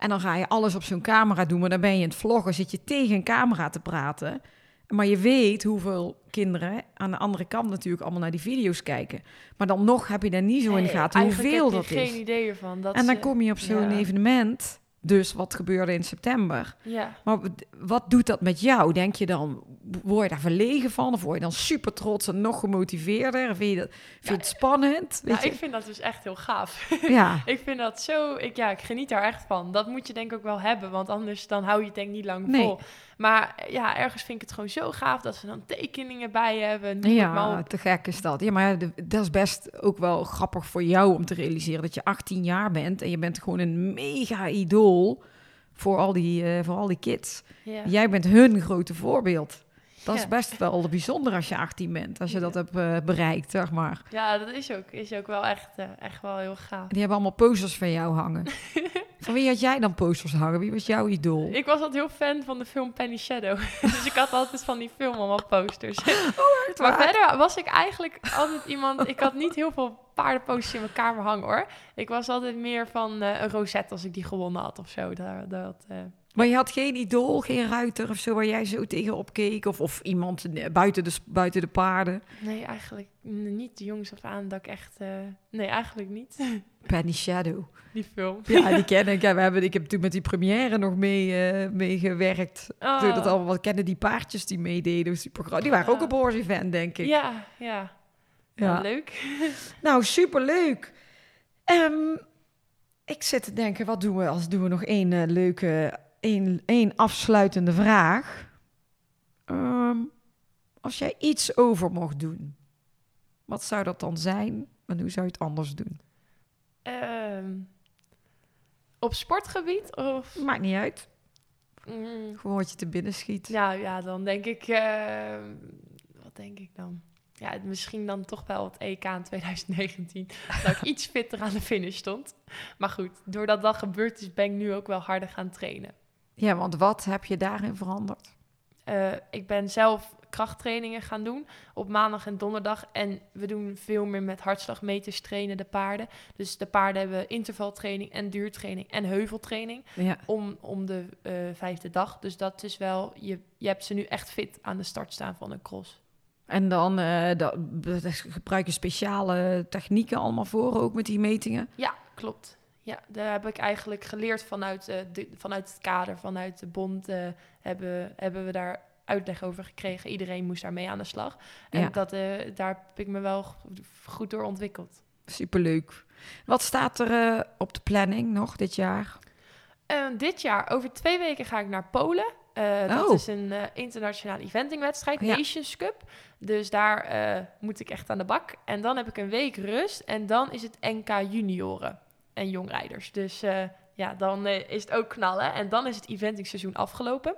Speaker 1: En dan ga je alles op zo'n camera doen, maar dan ben je in het vloggen, zit je tegen een camera te praten. Maar je weet hoeveel kinderen aan de andere kant natuurlijk allemaal naar die video's kijken. Maar dan nog heb je daar niet zo in de gaten hoeveel
Speaker 2: heb
Speaker 1: dat is.
Speaker 2: geen idee ervan. Dat
Speaker 1: En dan
Speaker 2: ze-
Speaker 1: kom je op zo'n
Speaker 2: ja.
Speaker 1: evenement. Dus wat gebeurde in september?
Speaker 2: Ja.
Speaker 1: Maar wat- doet dat met jou? Denk je dan, word je daar verlegen van? Of word je dan super trots en nog gemotiveerder? Vind je, dat, vind je het spannend? Weet
Speaker 2: Nou,
Speaker 1: je?
Speaker 2: ik vind dat dus echt heel gaaf.
Speaker 1: Ja,
Speaker 2: ik vind dat zo... Ik, ja, ik geniet daar echt van. Dat moet je denk ik ook wel hebben. Want anders dan hou je het denk ik niet lang
Speaker 1: Nee.
Speaker 2: vol. Maar ja, ergens vind ik het gewoon zo gaaf... dat ze dan tekeningen bij hebben. maar
Speaker 1: ja te gek is dat. Ja, maar de- dat is best ook wel grappig voor jou om te realiseren... dat je 18 jaar bent en je bent gewoon een mega idool... voor al die, eh, voor al die kids.
Speaker 2: Ja.
Speaker 1: Jij bent hun grote voorbeeld. Dat is best wel bijzonder als je 18 bent. Als je dat hebt eh, bereikt, zeg maar.
Speaker 2: Ja, dat is ook, is ook wel echt, eh, echt wel heel gaaf.
Speaker 1: Die hebben allemaal posters van jou hangen. van wie had jij dan posters hangen? Wie was jouw idool?
Speaker 2: Ik was altijd heel fan van de film Penny Shadow. dus ik had altijd van die film allemaal posters. maar
Speaker 1: waar?
Speaker 2: verder was ik eigenlijk altijd iemand... Ik had niet heel veel paardenposters in mijn kamer hangen, hoor. Ik was altijd meer van eh, een rosette als ik die gewonnen had of zo. Dat, dat,
Speaker 1: Maar je had geen idool, geen ruiter of zo waar jij zo tegen opkeek? Of, of iemand eh, buiten de, buiten de paarden?
Speaker 2: nee, eigenlijk niet de jongens af aan dat ik echt... eh, nee, eigenlijk niet.
Speaker 1: Penny Shadow.
Speaker 2: die film.
Speaker 1: Ja, die ken ik. Ja, we hebben, ik heb toen met die première nog mee, eh meegewerkt.
Speaker 2: Oh.
Speaker 1: Toen dat allemaal, wat kennen die paardjes die meededen. Super groot. Die waren ook
Speaker 2: Ja.
Speaker 1: op Horse Event, denk ik.
Speaker 2: Ja, ja. Ja, leuk.
Speaker 1: Nou, superleuk. Ehm ik zit te denken, wat doen we als doen we nog één leuke, één, één afsluitende vraag. Ehm, als jij iets over mocht doen, wat zou dat dan zijn en hoe zou je het anders doen?
Speaker 2: Ehm, op sportgebied of...
Speaker 1: Maakt niet uit.
Speaker 2: Mm,
Speaker 1: Gewoon wat je te binnen schiet.
Speaker 2: Ja, ja, dan denk ik... eh, wat denk ik dan? Ja, misschien dan toch wel het EK in 2019. dat ik iets fitter aan de finish stond. Maar goed, doordat dat gebeurd is, ben ik nu ook wel harder gaan trainen.
Speaker 1: Ja, want wat heb je daarin veranderd?
Speaker 2: Eh, ik ben zelf krachttrainingen gaan doen op maandag en donderdag. En we doen veel meer met hartslagmeters trainen de paarden. Dus de paarden hebben intervaltraining en duurtraining en heuveltraining
Speaker 1: Ja.
Speaker 2: om, om de eh, vijfde dag. Dus dat is wel, je, je hebt ze nu echt fit aan de start staan van een cross.
Speaker 1: En dan eh, dat, dat gebruik je speciale technieken allemaal voor, ook met die metingen.
Speaker 2: Ja, klopt. Ja, daar heb ik eigenlijk geleerd vanuit, eh, de, vanuit het kader, vanuit de bond eh, hebben, hebben we daar uitleg over gekregen. Iedereen moest daarmee aan de slag. En
Speaker 1: Ja.
Speaker 2: dat, eh, daar heb ik me wel go- goed door ontwikkeld.
Speaker 1: Superleuk. Wat staat er op de planning nog dit jaar?
Speaker 2: Dit jaar, over twee weken, ga ik naar Polen. Dat
Speaker 1: Oh.
Speaker 2: is een eh, internationale eventingwedstrijd,
Speaker 1: Ja.
Speaker 2: Nations Cup. Dus daar moet ik echt aan de bak. En dan heb ik een week rust. En dan is het NK junioren en jongrijders. Dus eh, ja, dan eh, is het ook knallen. En dan is het eventingseizoen afgelopen.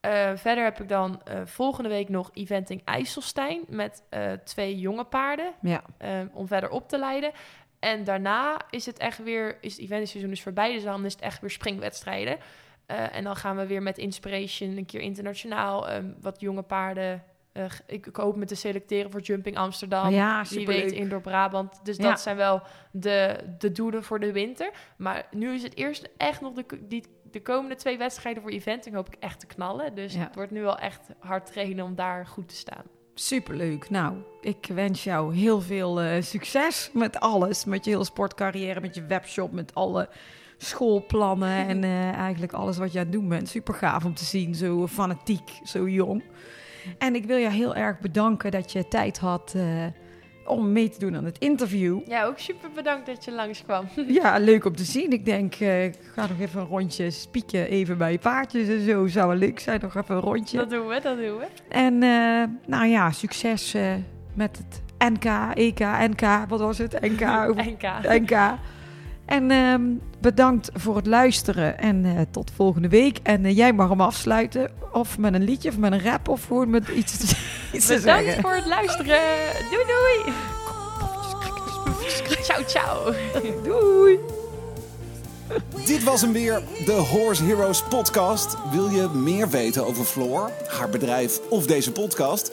Speaker 2: Eh, verder heb ik dan volgende week nog eventing IJsselstein met twee jonge paarden
Speaker 1: Ja.
Speaker 2: om verder op te leiden. En daarna is het echt weer, is het eventseizoen dus voorbij, dus dan is het echt weer springwedstrijden. En dan gaan we weer met Inspiration een keer internationaal wat jonge paarden. Eh, ik, ik hoop me te selecteren voor Jumping Amsterdam.
Speaker 1: ja,
Speaker 2: Wie weet Indoor Brabant. Dus
Speaker 1: Ja.
Speaker 2: dat zijn wel de, de doelen voor de winter. Maar nu is het eerst echt nog de, die, de komende twee wedstrijden voor eventing hoop ik echt te knallen. Dus
Speaker 1: Ja.
Speaker 2: het wordt nu wel echt hard trainen om daar goed te staan.
Speaker 1: Superleuk. Nou, ik wens jou heel veel eh, succes met alles. Met je hele sportcarrière, met je webshop, met alle schoolplannen en eh, eigenlijk alles wat je aan het doen bent. Super gaaf om te zien, zo fanatiek, zo jong. En ik wil je heel erg bedanken dat je tijd had eh, om mee te doen aan het interview.
Speaker 2: Ja, ook super bedankt dat je langskwam.
Speaker 1: Ja, leuk om te zien. Ik denk, eh, ik ga nog even een rondje spieken, even bij paardjes en zo. Zou wel leuk zijn, nog even een rondje.
Speaker 2: Dat doen we, dat doen we.
Speaker 1: En eh, nou ja, succes met het NK, EK, NK, wat was het? NK.
Speaker 2: NK.
Speaker 1: En ehm, bedankt voor het luisteren en eh, tot volgende week. En eh, jij mag hem afsluiten, of met een liedje, of met een rap, of gewoon met iets, iets te
Speaker 2: Bedankt
Speaker 1: zeggen.
Speaker 2: voor het luisteren. Doei doei. Ciao ciao.
Speaker 1: Doei!
Speaker 5: Dit was hem weer, de Horse Heroes podcast. Wil je meer weten over Floor, haar bedrijf of deze podcast?